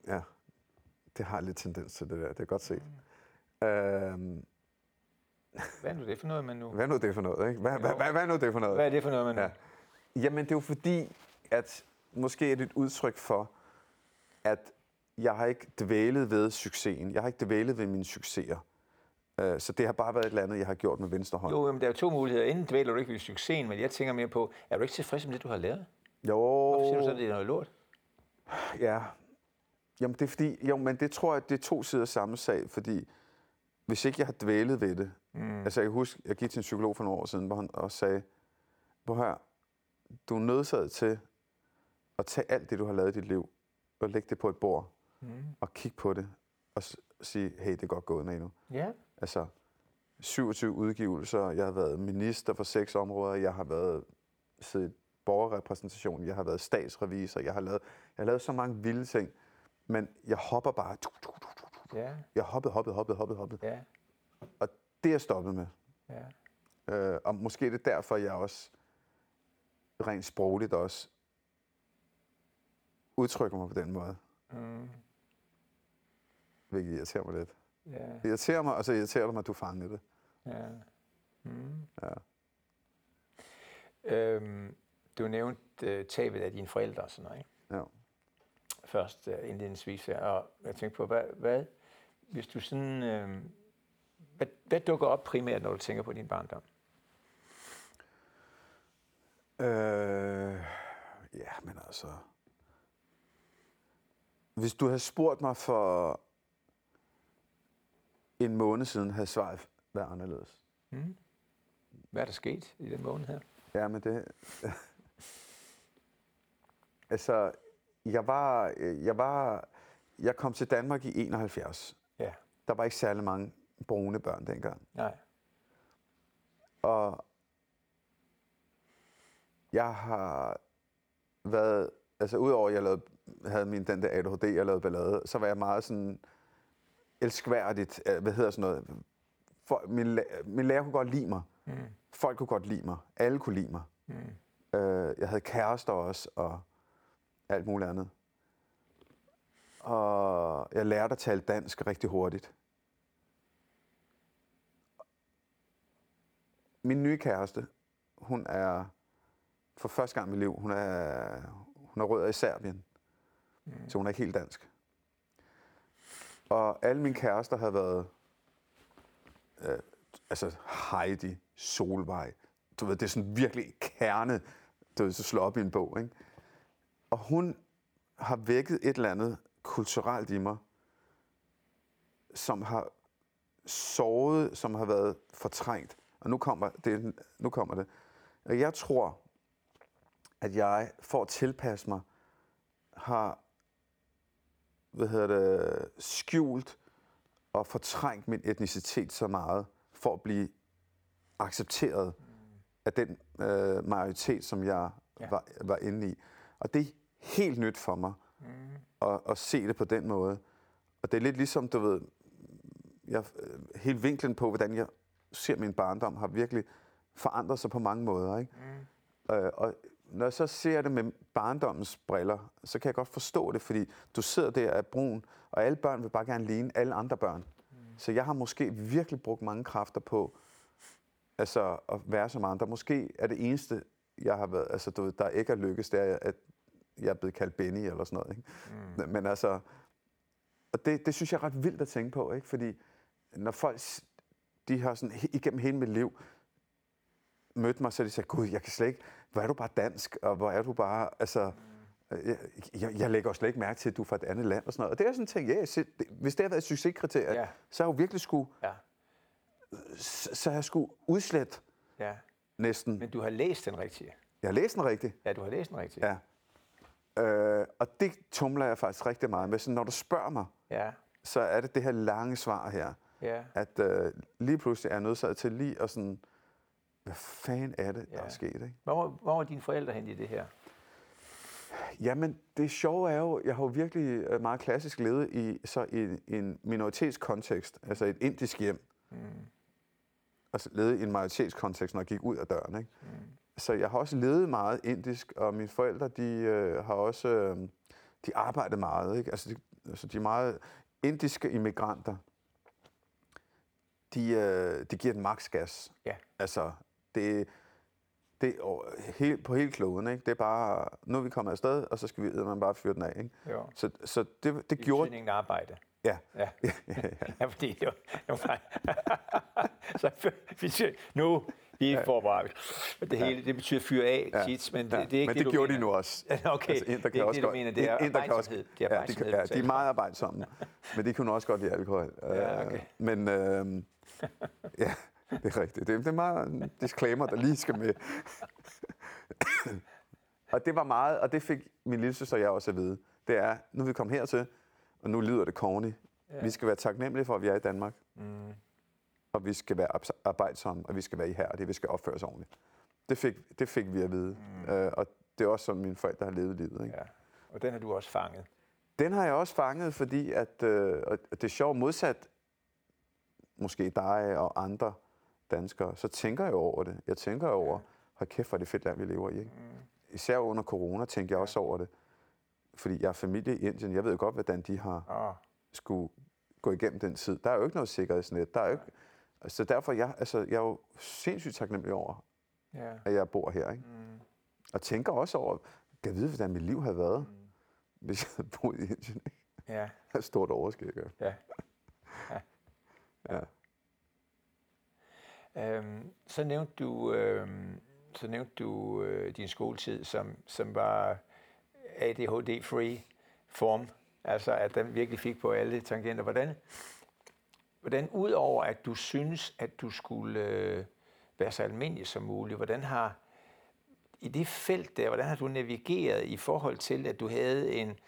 ja, det har lidt tendens til det der, det er godt set. Øhm, Hvad er nu det for noget, man nu... hvad er nu det for noget, ikke? Hvad, hvad, hvad, hvad er nu det for noget? Hvad er det for noget, man nu... Ja. Jamen, det er jo fordi, at måske er det et udtryk for, at jeg har ikke dvælet ved succesen. Jeg har ikke dvælet ved mine succeser. Øh, Så det har bare været et eller andet, jeg har gjort med venstre hånd. Jo, men der er jo to muligheder. Enten dvæler du ikke ved succesen, men jeg tænker mere på, er du ikke tilfreds med det, du har lavet? Jo, Hvorfor siger du så, at det er noget lort? ja. Jamen, det er fordi, jo, men det tror jeg, det er to sider af samme sag, fordi hvis ikke jeg har dvælet ved det, mm. altså jeg kan huske, jeg gik til en psykolog for nogle år siden, hvor han også sagde, hvor her, du er nødsaget til at tage alt det, du har lavet i dit liv, og lægge det på et bord, mm. og kigge på det, og sige, hey, det er godt gået, Manu. Ja. Altså, 27 udgivelser, jeg har været minister for seks områder, jeg har været siddet i borgerrepræsentation, jeg har været statsrevisor, jeg har lavet, jeg har lavet så mange vilde ting, men jeg hopper bare. Ja, Jeg hoppede, hoppede, hoppede, hoppede, hoppede. ja, Og det er jeg stoppet med. ja. Øh, og måske er det derfor, jeg også rent sprogligt også udtrykker mig på den måde. Mm, Hvilket irriterer mig lidt. ja, Det irriterer mig, og så irriterer det mig, at du fangede det. ja. Mm. Ja. Øhm, du nævnte uh, tabet af dine forældre og sådan noget, ikke? Ja. Først uh, indledningsvis og jeg tænkte på, hvad, hvad hvis du sådan, uh, hvad, hvad dukker op primært, når du tænker på din barndom? Øh, altså... Hvis du havde spurgt mig for en måned siden, havde svaret været anderledes. Mm. Hvad er der sket i den måned her? Ja, men det... altså, jeg var, jeg var... Jeg kom til Danmark i 71. Ja, Der var ikke særlig mange brune børn dengang. nej. Og jeg har været, altså udover at jeg lavede, havde min den der ADHD, jeg lavede ballade, så var jeg meget sådan elskværdigt, øh, hvad hedder sådan noget, for, min, min lærer kunne godt lide mig. Mm. Folk kunne godt lide mig. Alle kunne lide mig. Mm. Øh, jeg havde kærester også, og alt muligt andet. Og jeg lærte at tale dansk rigtig hurtigt. Min nye kæreste, hun er for første gang i mit liv, hun er, hun er rødder i Serbien. Mm. Så hun er ikke helt dansk. Og alle mine kærester har været, øh, altså Heidi, Solvej, du ved, det er sådan virkelig kerne, du ved, så slå op i en bog, ikke? Og hun har vækket et eller andet kulturelt i mig, som har såret, som har været fortrængt. Og nu kommer det. Nu kommer det. Og jeg tror, at jeg for at tilpasse mig, har hvad hedder det, skjult og fortrængt min etnicitet så meget, for at blive accepteret af den øh, majoritet, som jeg ja. var, var inde i. Og det er helt nyt for mig mm. at, at se det på den måde. Og det er lidt ligesom, du ved, jeg, øh, hele vinklen på, hvordan jeg ser min barndom, har virkelig forandret sig på mange måder. Ikke? Mm. Øh, og når jeg så ser det med barndommens briller, så kan jeg godt forstå det, fordi du sidder der af brun, og alle børn vil bare gerne ligne alle andre børn. Mm. Så jeg har måske virkelig brugt mange kræfter på altså, at være som andre. Måske er det eneste, jeg har været, altså, du ved, der ikke er lykkes, det er, at jeg er blevet kaldt Benny eller sådan noget. Ikke? Mm. Men altså, og det, det synes jeg er ret vildt at tænke på, ikke? fordi når folk de har sådan, igennem hele mit liv mødt mig, så de sagde, gud, jeg kan slet ikke, hvor er du bare dansk, og hvor er du bare, altså, jeg, jeg, jeg lægger slet ikke mærke til, at du er fra et andet land og sådan noget. Og det er sådan en ting, ja, se, det, hvis det har været et succeskriterie, ja. så har jeg jo virkelig skulle, ja. så, så har jeg skulle udslet ja. næsten. Men du har læst den rigtige. Jeg har læst den rigtige. Ja, du har læst den rigtige. Ja. Øh, og det tumler jeg faktisk rigtig meget med. Så når du spørger mig, ja. så er det det her lange svar her. Ja. At øh, lige pludselig er jeg nødt til lige at sådan, hvad fanden er det, ja. der er sket? Ikke? Hvor, hvor var dine forældre hen i det her? Jamen, det sjove er jo, jeg har jo virkelig øh, meget klassisk levet i, så i en minoritetskontekst, altså et indisk hjem. Mm. Altså levet i en majoritetskontekst, når jeg gik ud af døren. Ikke? Mm. Så jeg har også levet meget indisk, og mine forældre, de øh, har også, øh, de arbejdet meget. Ikke? Altså, de, altså, de er meget indiske immigranter de, øh, de giver den maks gas. Ja. Altså, det, det er helt, på hele kloden, ikke? Det er bare, nu er vi kommet afsted, og så skal vi man bare fyre den af, ikke? Jo. Så, så det, det I gjorde... I arbejde. Ja. Ja, ja, ja, ja. ja fordi det var, det var så, nu, vi er forberedt. Det hele, det betyder fyre af, ja. tit, men det, ja. det er ikke men det, det gjorde mener. de nu også. okay, altså, det er ikke det, du mener, det er arbejdsomhed. Det er ja, de, ja, de er meget arbejdsomme, men de kunne også godt lide alkohol. Ja, okay. Men, øh, ja, det er rigtigt. Det, det er meget en disclaimer, der lige skal med. og det var meget, og det fik min lille søster og jeg også at vide. Det er, nu er vi kommet hertil, og nu lyder det corny. Ja. Vi skal være taknemmelige for, at vi er i Danmark. Mm. Og vi skal være arbejdsomme, og vi skal være ihærdige, vi skal opføre os ordentligt. Det fik, det fik vi at vide. Mm. Øh, og det er også som mine forældre har levet livet. Ikke? Ja. Og den har du også fanget? Den har jeg også fanget, fordi at, øh, og det er sjovt modsat måske dig og andre danskere, så tænker jeg over det. Jeg tænker over, ja. hold kæft, hvor er det fedt land, vi lever i. Ikke? Mm. Især under corona tænker jeg også over det. Fordi jeg har familie i Indien. Jeg ved godt, hvordan de har oh. skulle gå igennem den tid. Der er jo ikke noget sikkerhedsnet. Der er jo ikke, så derfor jeg, altså, jeg er jo sindssygt taknemmelig over, ja. at jeg bor her. Ikke? Mm. Og tænker også over, kan jeg vide, hvordan mit liv havde været, mm. hvis jeg havde boet i Indien. Ikke? Ja. Det er stort overskæg. Ja. ja. Ja. Øhm, så nævnte du, øhm, så nævnte du øh, din skoletid, som, som var ADHD-free form, altså at den virkelig fik på alle tangenter. Hvordan, hvordan udover at du synes, at du skulle øh, være så almindelig som muligt, hvordan har i det felt der, hvordan har du navigeret i forhold til, at du havde en,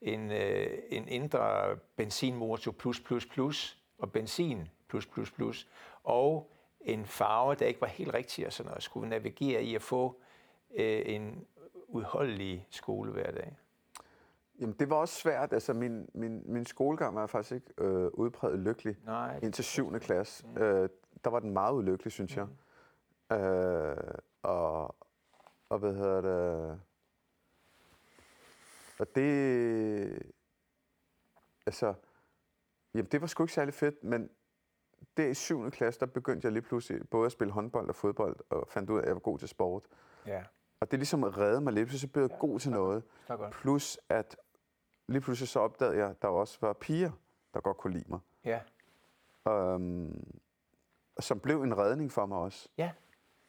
en, øh, en indre benzinmotor plus plus plus, og benzin plus plus plus, og en farve, der ikke var helt rigtig, og sådan noget, skulle navigere i at få øh, en udholdelig skole hver dag? Jamen, det var også svært. Altså, min, min, min skolegang var faktisk ikke øh, udpræget lykkelig Nej, indtil 7. klasse. Mm. Øh, der var den meget ulykkelig, synes jeg. Mm. Øh, og, og hvad hedder det... Og det... Altså... Jamen, det var sgu ikke særlig fedt, men der i 7. klasse, der begyndte jeg lige pludselig både at spille håndbold og fodbold, og fandt ud af, at jeg var god til sport. Ja. Og det ligesom redde mig lidt, så blev jeg ja, god til noget. Plus at lige pludselig så opdagede jeg, at der også var piger, der godt kunne lide mig. Ja. Um, som blev en redning for mig også. Ja.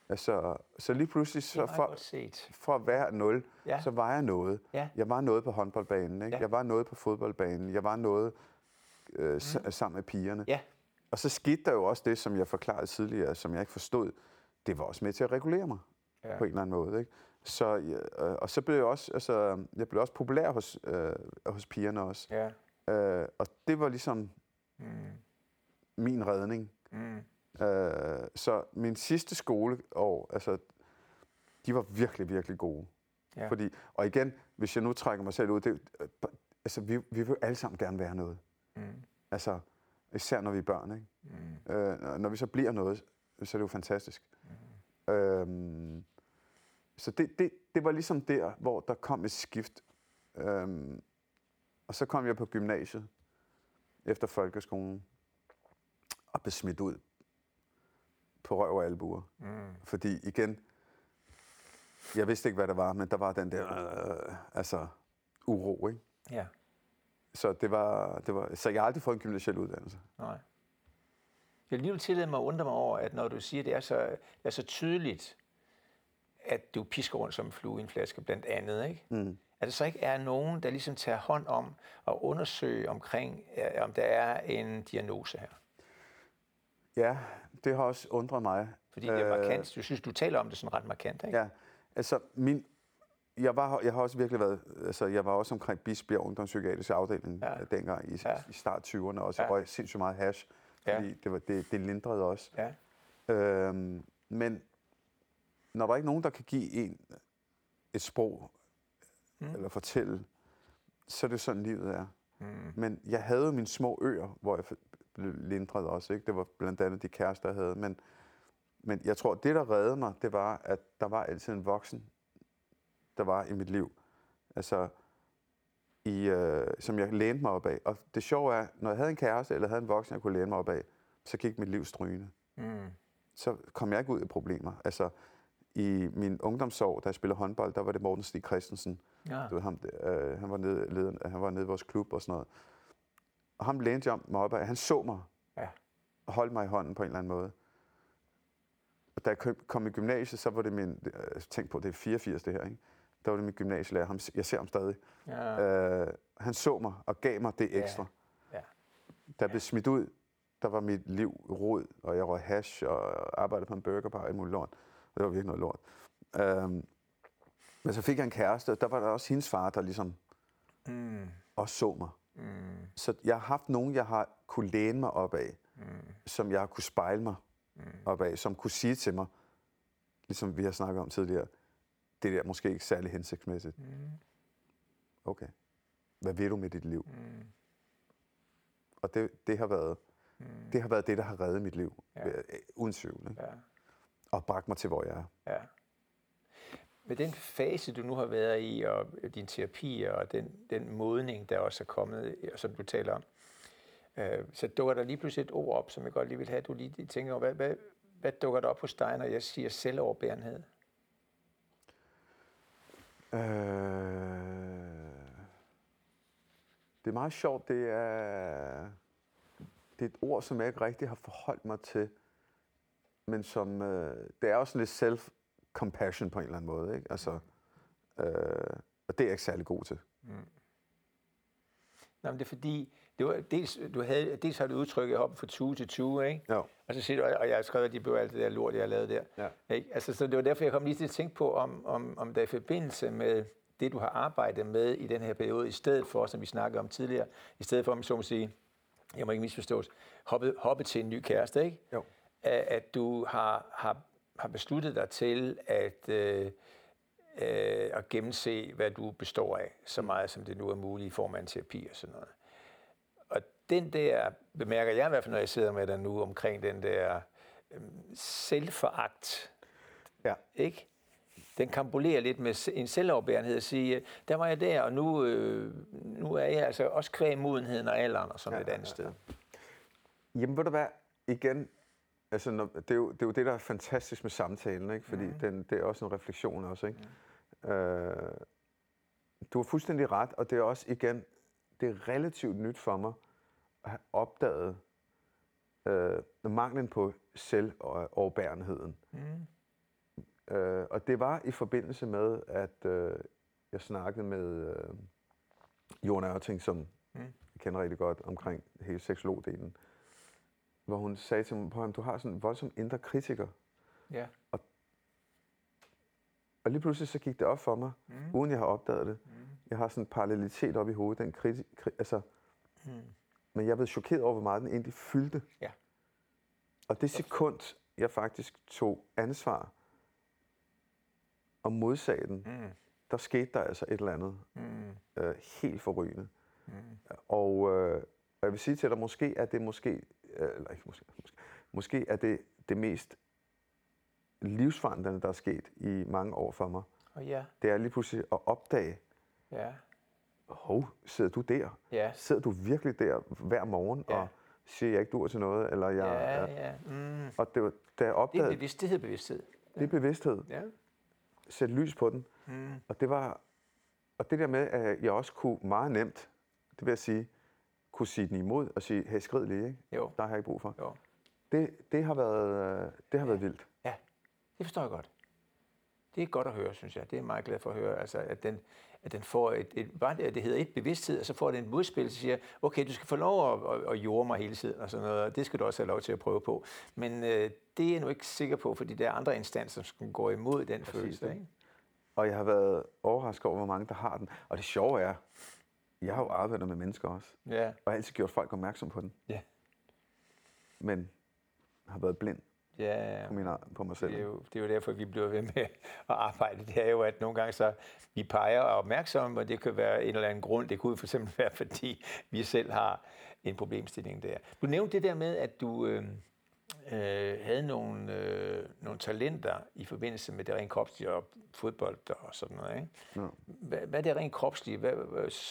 Altså, så lige pludselig, så for, for at være nul, ja. så var jeg noget. Ja. Jeg var noget på håndboldbanen, ikke? Ja. jeg var noget på fodboldbanen, jeg var noget øh, mm. sammen med pigerne. Ja. Og så skete der jo også det, som jeg forklarede tidligere, som jeg ikke forstod. Det var også med til at regulere mig ja. på en eller anden måde. Ikke? Så, øh, og så blev jeg også, altså, jeg blev også populær hos, øh, hos pigerne også. Ja. Øh, og det var ligesom mm. min redning. Mm. Øh, så min sidste skoleår, altså, de var virkelig, virkelig gode. Ja. Fordi, og igen, hvis jeg nu trækker mig selv ud, det, altså, vi, vi vil alle sammen gerne være noget. Mm. Altså, især når vi er børn. Ikke? Mm. Øh, når vi så bliver noget, så er det jo fantastisk. Mm. Øhm, så det, det, det var ligesom der, hvor der kom et skift. Øhm, og så kom jeg på gymnasiet efter folkeskolen og blev smidt ud på røv og albuer. Mm. Fordi igen, jeg vidste ikke, hvad det var, men der var den der øh, altså, uro, ikke? Ja. Så, det var, det var, så jeg har aldrig fået en gymnasiel uddannelse. Nej. Jeg vil alligevel tillade mig at undre mig over, at når du siger, at det er så, det er så tydeligt, at du pisker rundt som en flue i en flaske, blandt andet, ikke? Mm. At der så ikke er nogen, der ligesom tager hånd om at undersøge omkring, om der er en diagnose her. Ja, det har også undret mig. Fordi det er markant. Du synes, du taler om det sådan ret markant, ikke? Ja, altså min, jeg, var, jeg har også virkelig været, altså jeg var også omkring Bisbjerg Ungdomspsykiatrisk afdeling ja. dengang i, ja. i start 20'erne også. Ja. Jeg røg sindssygt meget hash, fordi ja. det, var, det, det lindrede også. Ja. Øhm, men når der er ikke nogen, der kan give en et sprog, mm. eller fortælle, så er det sådan, livet er. Mm. Men jeg havde mine små øer, hvor jeg blev lindret også. Ikke? Det var blandt andet de kærester, jeg havde. Men, men jeg tror, det, der reddede mig, det var, at der var altid en voksen, der var i mit liv. Altså, i, øh, som jeg lænede mig op af. Og det sjove er, når jeg havde en kæreste, eller havde en voksen, jeg kunne læne mig op af, så gik mit liv strygende. Mm. Så kom jeg ikke ud i problemer. Altså, i min ungdomsår, da jeg spillede håndbold, der var det Morten Stig Christensen. Ja. Du ved, ham, øh, han, var nede, lederen, han var nede i vores klub og sådan noget. Og ham lænede jeg mig op af. Han så mig ja. og holdt mig i hånden på en eller anden måde. Og da jeg kom i gymnasiet, så var det min... Øh, tænk på, det er 84 det her, ikke? Der var det min gymnasielærer. Ham, jeg ser ham stadig. Ja. Øh, han så mig og gav mig det ekstra. Ja. Ja. Jeg blev smidt ud, der var mit liv rod, og jeg røg hash og arbejdede på en burgerbar og alt muligt lort. Det var virkelig noget lort. Øhm, men så fik jeg en kæreste, og der var der også hendes far, der ligesom mm. også så mig. Mm. Så jeg har haft nogen, jeg har kunne læne mig op af, mm. som jeg har kunne spejle mig mm. op af, som kunne sige til mig, ligesom vi har snakket om tidligere, det der måske ikke særlig hensigtsmæssigt. Mm. Okay. Hvad vil du med dit liv? Mm. Og det, det, har været, mm. det har været det, der har reddet mit liv. Ja. Uden tvivl. Ja og bragt mig til, hvor jeg er. Ja. Med den fase, du nu har været i, og din terapi, og den, den modning, der også er kommet, som du taler om, øh, så dukker der lige pludselig et ord op, som jeg godt lige vil have, at du lige tænker over. Hvad, hvad, hvad dukker der op hos dig, når jeg siger selvoverbærenhed? Øh, det er meget sjovt. Det er, det er et ord, som jeg ikke rigtig har forholdt mig til men som, øh, det er også lidt self-compassion på en eller anden måde. Ikke? Altså, øh, og det er jeg ikke særlig god til. Mm. Nå, men det er fordi, det var, dels, du havde, dels har du udtrykket op fra tue til tue, ikke? Jo. Og så siger du, og jeg har skrevet, at de blev alt det der lort, jeg lavet der. Ja. Ikke? Altså, så det var derfor, jeg kom lige til at tænke på, om, om, om der er i forbindelse med det, du har arbejdet med i den her periode, i stedet for, som vi snakkede om tidligere, i stedet for, om så må sige, jeg må ikke misforstås, hoppe, hoppe til en ny kæreste, ikke? Jo at du har, har, har besluttet dig til at, øh, øh, at gennemse, hvad du består af, så meget som det nu er muligt i form af en terapi og sådan noget. Den der, bemærker jeg i hvert fald, når jeg sidder med dig nu, omkring den der øh, selvforagt, ja. ikke? den kambulerer lidt med en selvoverbærenhed og sige, der var jeg der, og nu, øh, nu er jeg altså også kvæg modenheden og alderen og sådan ja, et andet ja, ja. sted. Jamen ved du hvad, igen, Altså, når, det, er jo, det er jo det, der er fantastisk med samtalen, ikke? fordi mm. den, det er også en refleksion også. Ikke? Mm. Øh, du har fuldstændig ret, og det er også igen, det er relativt nyt for mig opdaget øh, manglen på selvoverbærenheden. Mm. Øh, og det var i forbindelse med, at øh, jeg snakkede med øh, Jon Ørting, som mm. jeg kender rigtig godt, omkring hele seksologdelen hvor hun sagde til mig, du har sådan en voldsom indre kritiker. Ja. Og, og lige pludselig så gik det op for mig, mm. uden jeg har opdaget det. Mm. Jeg har sådan en parallelitet op i hovedet. Den kriti, kri, altså, Men jeg blev chokeret over, hvor meget den egentlig fyldte. Ja. Og det sekund, jeg faktisk tog ansvar og modsagde den, mm. der skete der altså et eller andet mm. øh, helt forrygende. Mm. Og øh, jeg vil sige til dig, måske er det måske, øh, eller ikke måske, måske, måske er det det mest livsforandrende, der er sket i mange år for mig. Og ja, Det er lige pludselig at opdage, ja, hov, sidder du der? ja, Sidder du virkelig der hver morgen Ja. og siger, jeg ikke dur til noget? Eller jeg, ja, ja. Mm. Og det var, da jeg Det er opdagede, det, bevidst, det hedder bevidsthed. det er bevidsthed. Ja. Sætte lys på den. Mm. Og det var, og det der med, at jeg også kunne meget nemt, det vil jeg sige, kunne sige den imod og sige, hey, skrid lige, ikke? Jo, Der har jeg ikke brug for. jo. Det, det har været, øh, det har været vildt. Ja, det forstår jeg godt. Det er godt at høre, synes jeg. Det er jeg meget glad for at høre, altså, at, den, at den får et, et, bare det, det hedder et bevidsthed, og så får den et modspil, så siger, okay, du skal få lov at, at, at jorde mig hele tiden, og sådan noget, og det skal du også have lov til at prøve på. Men øh, det er jeg nu ikke sikker på, fordi der er andre instanser, som går imod den følelse. Ikke? Og jeg har været overrasket over, hvor mange der har den. Og det sjove er, jeg har jo arbejdet med mennesker også, Ja, og har altid gjort folk opmærksom på den. ja, Men har været blind ja. på, min, på mig selv. Det er, jo, det er jo derfor, vi bliver ved med at arbejde. Det er jo, at nogle gange så vi peger og er opmærksomme, og det kan være en eller anden grund. Det kunne for eksempel være, fordi vi selv har en problemstilling der. Du nævnte det der med, at du øh, øh, havde nogle, øh, nogle talenter i forbindelse med det rent kropslige og fodbold og sådan noget. Ikke? Ja. Hvad, hvad er det rent kropslige? Hvad,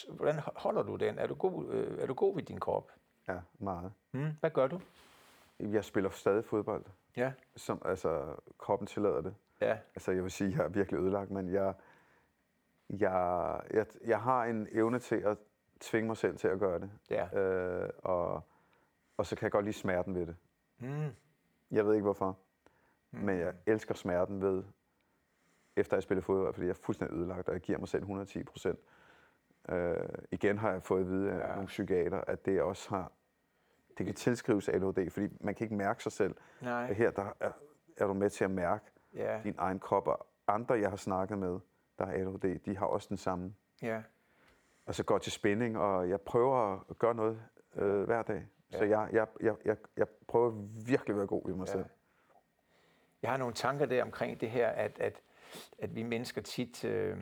hvordan holder du den? Er du god, øh, er du god ved din krop? Ja, meget. Hmm? Hvad gør du? Jeg spiller stadig fodbold, Ja, som altså kroppen tillader det. ja, Altså jeg vil sige, jeg er virkelig ødelagt, men jeg, jeg, jeg, jeg har en evne til at tvinge mig selv til at gøre det. ja. Øh, og, og så kan jeg godt lide smerten ved det. Hmm. Jeg ved ikke hvorfor, men jeg elsker smerten ved, efter jeg spiller fodbold, fordi jeg er fuldstændig ødelagt, og jeg giver mig selv 110 procent. Øh, igen har jeg fået at vide af Ja. nogle psykiater, at det også har, det kan tilskrives ADHD, fordi man kan ikke mærke sig selv. Nej. Her der er, er du med til at mærke Ja, din egen krop, og andre, jeg har snakket med, der har ADHD, de har også den samme. ja. Og så går til spænding, og jeg prøver at gøre noget øh, hver dag. Så jeg, jeg, jeg, jeg, jeg prøver virkelig at være god ved mig Ja. selv. Jeg har nogle tanker der omkring det her, at, at, at vi mennesker tit øh,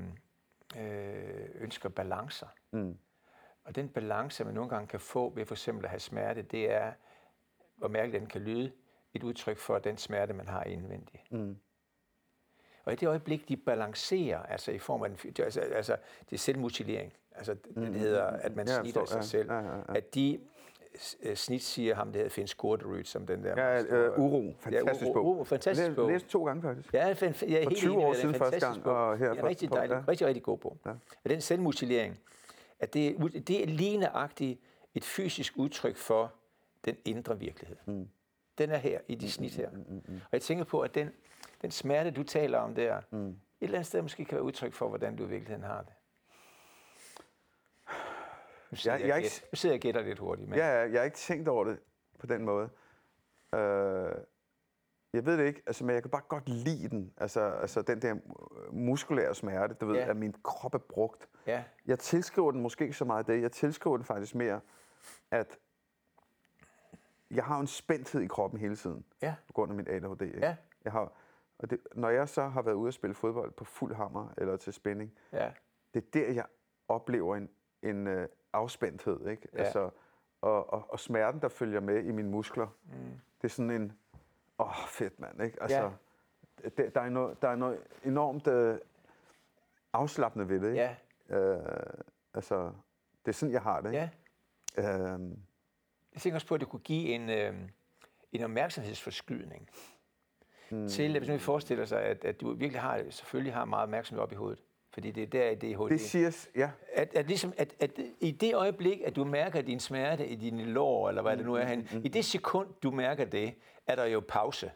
øh, ønsker balancer. Mm. Og den balance, man nogle gange kan få ved for eksempel at have smerte, det er, hvor mærkeligt den kan lyde, et udtryk for den smerte, man har indvendigt. Mm. Og i det øjeblik, de balancerer, altså i form af, en, det er altså, altså det er selvmutilering, altså det, det hedder, at man Ja, jeg snitter sig selv, Ja, ja, ja, ja. at de øh, snit siger ham, det hedder Finn Skorderud, som den der... Ja, øh, Uro. Fantastisk ja, bog. Uro, fantastisk Læs- bog. Læste to gange faktisk. Ja, fan, jeg er helt 20 enig år siden første Fantastisk gang, bog. og her er for- rigtig dejlig, ja. rigtig, rigtig god bog. Ja. Ja. Og den selvmutilering, at det, er det er lige nøjagtigt et fysisk udtryk for den indre virkelighed. Mm. Den er her, i de snit her. Mm, mm, mm. Og jeg tænker på, at den, den smerte, du taler om der, mm. et eller andet sted måske kan være udtryk for, hvordan du i virkeligheden har det. Nu sidder Jeg- jeg, jeg jeg, ikke- nu sidder jeg og gætter lidt hurtigt. Men, Ja, ja, jeg har ikke tænkt over det på den måde. Øh, jeg ved det ikke, altså, men jeg kan bare godt lide den. Altså, altså den der muskulære smerte, du ved, Ja. at min krop er brugt. ja, Jeg tilskriver den måske ikke så meget det. Jeg tilskriver den faktisk mere, at jeg har en spændthed i kroppen hele tiden, ja, på grund af min ADHD. Ikke? ja, Jeg har, og det, når jeg så har været ude at spille fodbold på fuld hammer eller til spænding, ja, det er der, jeg oplever en, en øh, afspændthed. Ikke? Ja. Altså, og, og, og smerten, der følger med i mine muskler, mm. det er sådan en, åh, oh, fedt mand. Ikke? Altså, det, der, er noget, der er noget enormt øh, afslappende ved det. Ikke? ja, Øh, altså, det er sådan, jeg har det. ja. Ikke? Øhm, Jeg tænker også på, at det kunne give en, øh, en opmærksomhedsforskydning. Mm. Til, hvis man forestiller sig, at, at du virkelig har, selvfølgelig har meget opmærksomhed op i hovedet. Fordi det er der, det er ADHD. det siger, ja, at, at, ligesom, at, at i det øjeblik, at du mærker din smerte i dine lår, eller hvad det nu er, Mm, hen, i det sekund, du mærker det, er der jo pause.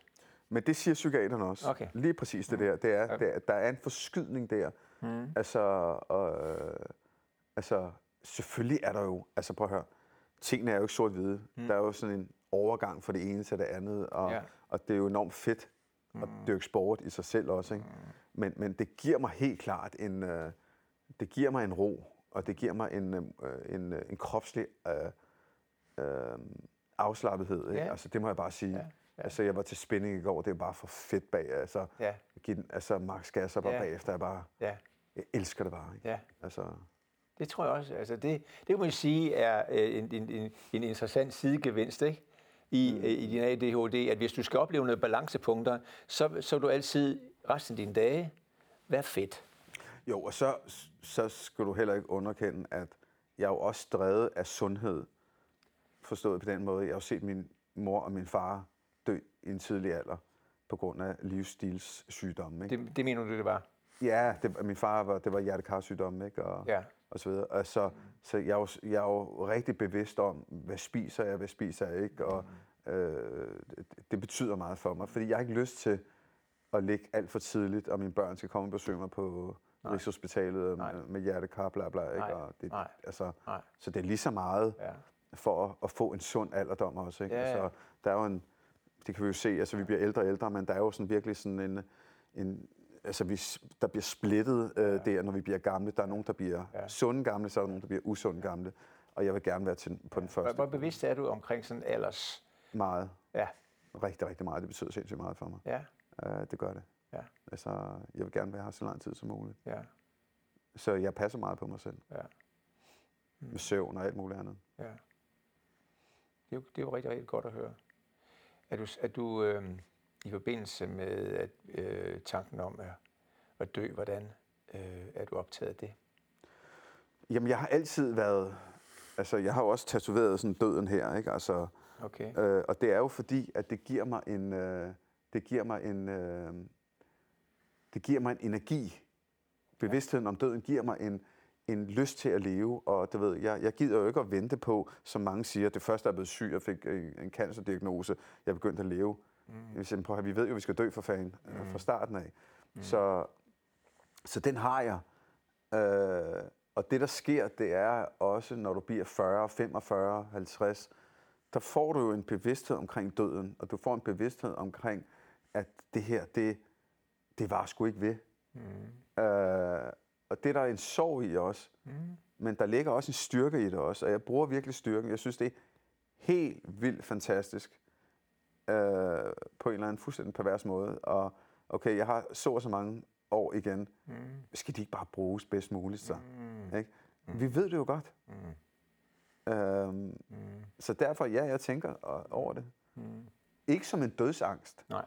men det siger psykiaterne også. Okay. Lige præcis det der. Det er, det er, der er en forskydning der. Mm. Altså, øh, altså, selvfølgelig er der jo, altså prøv at høre, tingene er jo ikke sort-hvide. Mm. Der er jo sådan en overgang fra det ene til det andet, og, Ja. og det er jo enormt fedt at dyrke sport i sig selv også. Ikke? Men, men det giver mig helt klart en, øh, det giver mig en ro, og det giver mig en, øh, en, øh, en kropslig øh, øh, afslappethed. Ikke? Ja. Altså, det må jeg bare sige. Ja, Ja. Altså, jeg var til spænding i går, det er bare for fedt bag. Altså, Ja, give den, altså max gas bare Ja. bagefter. Jeg, bare, ja, jeg elsker det bare. Ikke? ja. Altså, Det tror jeg også. Altså det, det kan man sige er øh, en, en, en, en interessant sidegevinst ikke? I, mm. i din ADHD, at hvis du skal opleve nogle balancepunkter, så, så vil du altid resten af dine dage være fedt. jo, og så, så skal du heller ikke underkende, at jeg er jo også drevet af sundhed. Forstået på den måde. Jeg har jo set min mor og min far dø i en tidlig alder på grund af livsstilssygdomme. Ikke? Det, det mener du, det var? Ja, det, min far var, det var hjertekarsygdomme, ikke? Og, Ja. og så videre. Og så, så jeg, er jo, jeg er jo rigtig bevidst om, hvad spiser jeg, hvad spiser jeg ikke, og øh, det, det betyder meget for mig, fordi jeg har ikke lyst til at ligge alt for tidligt, og mine børn skal komme og besøge mig på Rigshospitalet Nej. med, med hjertekar, bla bla, ikke? Nej. Og det, Nej. Altså, Nej. så det er lige så meget Ja. for at, at få en sund alderdom også, ikke? Ja, ja. Altså, der er jo en, det kan vi jo se, altså vi bliver ældre og ældre, men der er jo sådan virkelig sådan en, en altså vi, der bliver splittet øh, der, når vi bliver gamle. Der er nogen, der bliver Ja. ja. sunde gamle, så er der nogen, der bliver usunde gamle. Og jeg vil gerne være til, på den første. hvor bevidst er du omkring sådan alders... Meget. Ja, Rigtig, rigtig meget. Det betyder sindssygt meget for mig. ja, Uh, det gør det. ja, Altså, jeg vil gerne være her så lang tid som muligt. ja, Så jeg passer meget på mig selv. ja, Med søvn og alt muligt andet. ja. Det er jo, det er jo rigtig, rigtig godt at høre. Er du, er du øh, i forbindelse med at, øh, tanken om at, at dø, hvordan øh, er du optaget af det? Jamen, jeg har altid været... Altså, jeg har jo også tatoveret sådan døden her, ikke? Altså, Okay. Øh, og det er jo fordi, at det giver mig en, øh, det giver mig en, øh, det giver mig en energi. Bevidstheden om døden giver mig en, en lyst til at leve, og du ved, jeg, jeg gider jo ikke at vente på, som mange siger, det første er blevet syg, jeg fik en, en cancerdiagnose, jeg er begyndt at leve. Mm. Jeg siger, prøv vi ved jo, vi skal dø for fanden mm. fra starten af. Mm. Så, så den har jeg. Øh, og det, der sker, det er også, når du bliver 40, 45, 50, der får du jo en bevidsthed omkring døden, og du får en bevidsthed omkring, at det her, det, det var sgu ikke ved. Mm. Øh, og det er der en sorg i også. Mm. Men der ligger også en styrke i det også, og jeg bruger virkelig styrken. Jeg synes, det er helt vildt fantastisk øh, på en eller anden fuldstændig pervers måde. Og okay, jeg har så og så mange år igen. Mm. Skal de ikke bare bruges bedst muligt så? Mm. Ikke? Mm. Vi ved det jo godt. Mm. Øhm, mm. Så derfor, ja, jeg tænker over det. Mm. Ikke som en dødsangst Nej.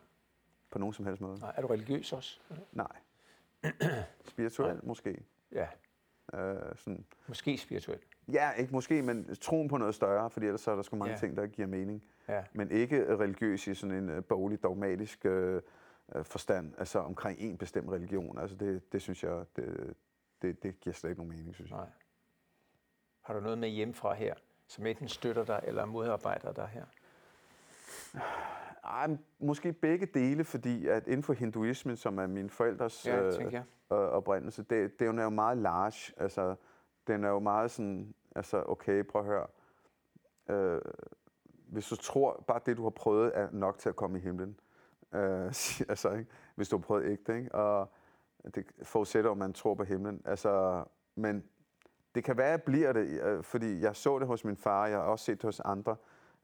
På nogen som helst måde. Nej. Er du religiøs også? Nej. Spirituel måske. Ja. Øh, sådan. Måske spirituel. Ja, ikke måske, men troen på noget større, fordi ellers så er der sgu mange Ja. ting, der giver mening. Ja. Men ikke religiøs i sådan en øh, boglig, dogmatisk øh, øh, forstand, altså omkring en bestemt religion. Altså det, det synes jeg, det, det, det giver slet ikke nogen mening, synes jeg. Nej. Har du noget med hjemmefra her, som enten støtter dig eller modarbejder dig her? Ej, men måske begge dele, fordi at inden for hinduismen, som er mine forældres Ja, jeg. øh, oprindelse, det, det er jo meget large. Altså, den er jo meget sådan, altså okay, prøv at høre. Øh, hvis du tror, bare det, du har prøvet, er nok til at komme i himlen. Øh, altså, ikke? Hvis du har prøvet ægte, ikke? Og det forudsætter, at man tror på himlen. Altså, men det kan være, at jeg bliver det, øh, fordi jeg så det hos min far, jeg har også set det hos andre.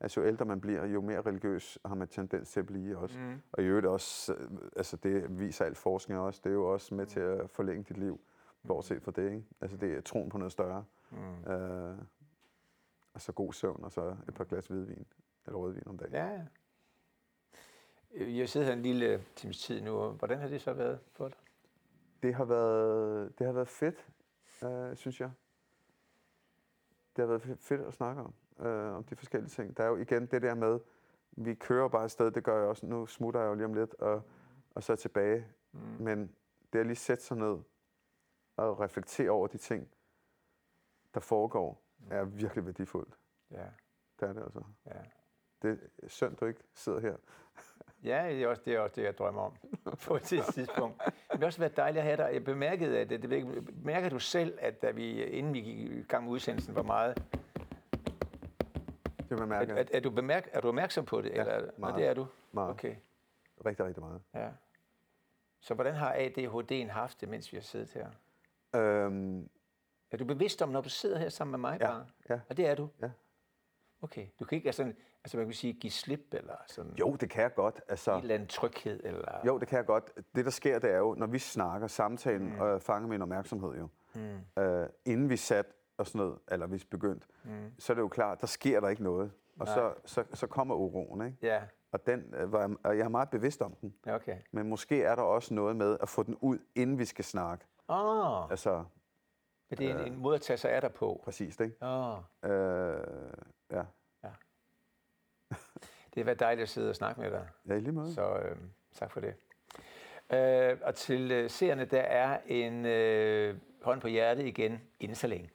Altså, jo ældre man bliver, jo mere religiøs har man tendens til at blive også. Mm. Og i øvrigt også, øh, altså det viser al forskning også, det er jo også med til at forlænge dit liv, bortset fra det, ikke? Altså, det er troen på noget større. Mm. Øh, og så god søvn, og så et par glas hvidvin, eller rødvin om dagen. Ja, ja. Øh, Jeg sidder her en lille times tid nu. Hvordan har det så været for dig? Det har været, det har været fedt, øh, synes jeg. Det har været fe- fedt at snakke om, øh, om de forskellige ting. Der er jo igen det der med, vi kører bare afsted, det gør jeg også. Nu smutter jeg jo lige om lidt, og, og så tilbage. Mm. Men det at lige sætte sig ned og reflektere over de ting, der foregår, er virkelig værdifuldt. Ja, Det er det altså. ja. Det er synd, du ikke sidder her. Ja, det er også det, er også det jeg drømmer om på et tidspunkt. Det vil også være dejligt at have dig. Jeg bemærkede, at det, det, bemærker du selv, at da vi, inden vi gik i gang med udsendelsen, hvor meget... Det vil Er, er, er, du, bemærk, er du opmærksom på det? Ja, eller, Nå, meget. det er du? Meget. Okay, rigtig, rigtig meget. ja. Så hvordan har ADHD'en haft det, mens vi har siddet her? Øhm, Er du bevidst om, når du sidder her sammen med mig Ja, bare? ja. Og det er du? Ja. Okay. Du kan ikke altså, altså man kan sige, give slip eller sådan Jo, det kan jeg godt. Altså, en eller anden tryghed? Eller... Jo, det kan jeg godt. Det, der sker, det er jo, når vi snakker, samtalen mm. og fanger min opmærksomhed jo. Mm. Øh, inden vi sat og sådan noget, eller hvis begyndt, mm. så er det jo klart, der sker der ikke noget. Og så, så, så kommer uroen, ikke? Ja, Og, den, øh, var, jeg- og jeg er meget bevidst om den. ja, okay. Men måske er der også noget med at få den ud, inden vi skal snakke. Oh, Altså, det er en, en måde at tage sig af dig på. præcis, ikke? Oh, Øh, ja. det har været dejligt at sidde og snakke med dig. ja, i lige måde. Så øh, tak for det. Øh, og til øh, seerne, der er en øh, hånd på hjertet igen, inden så længe.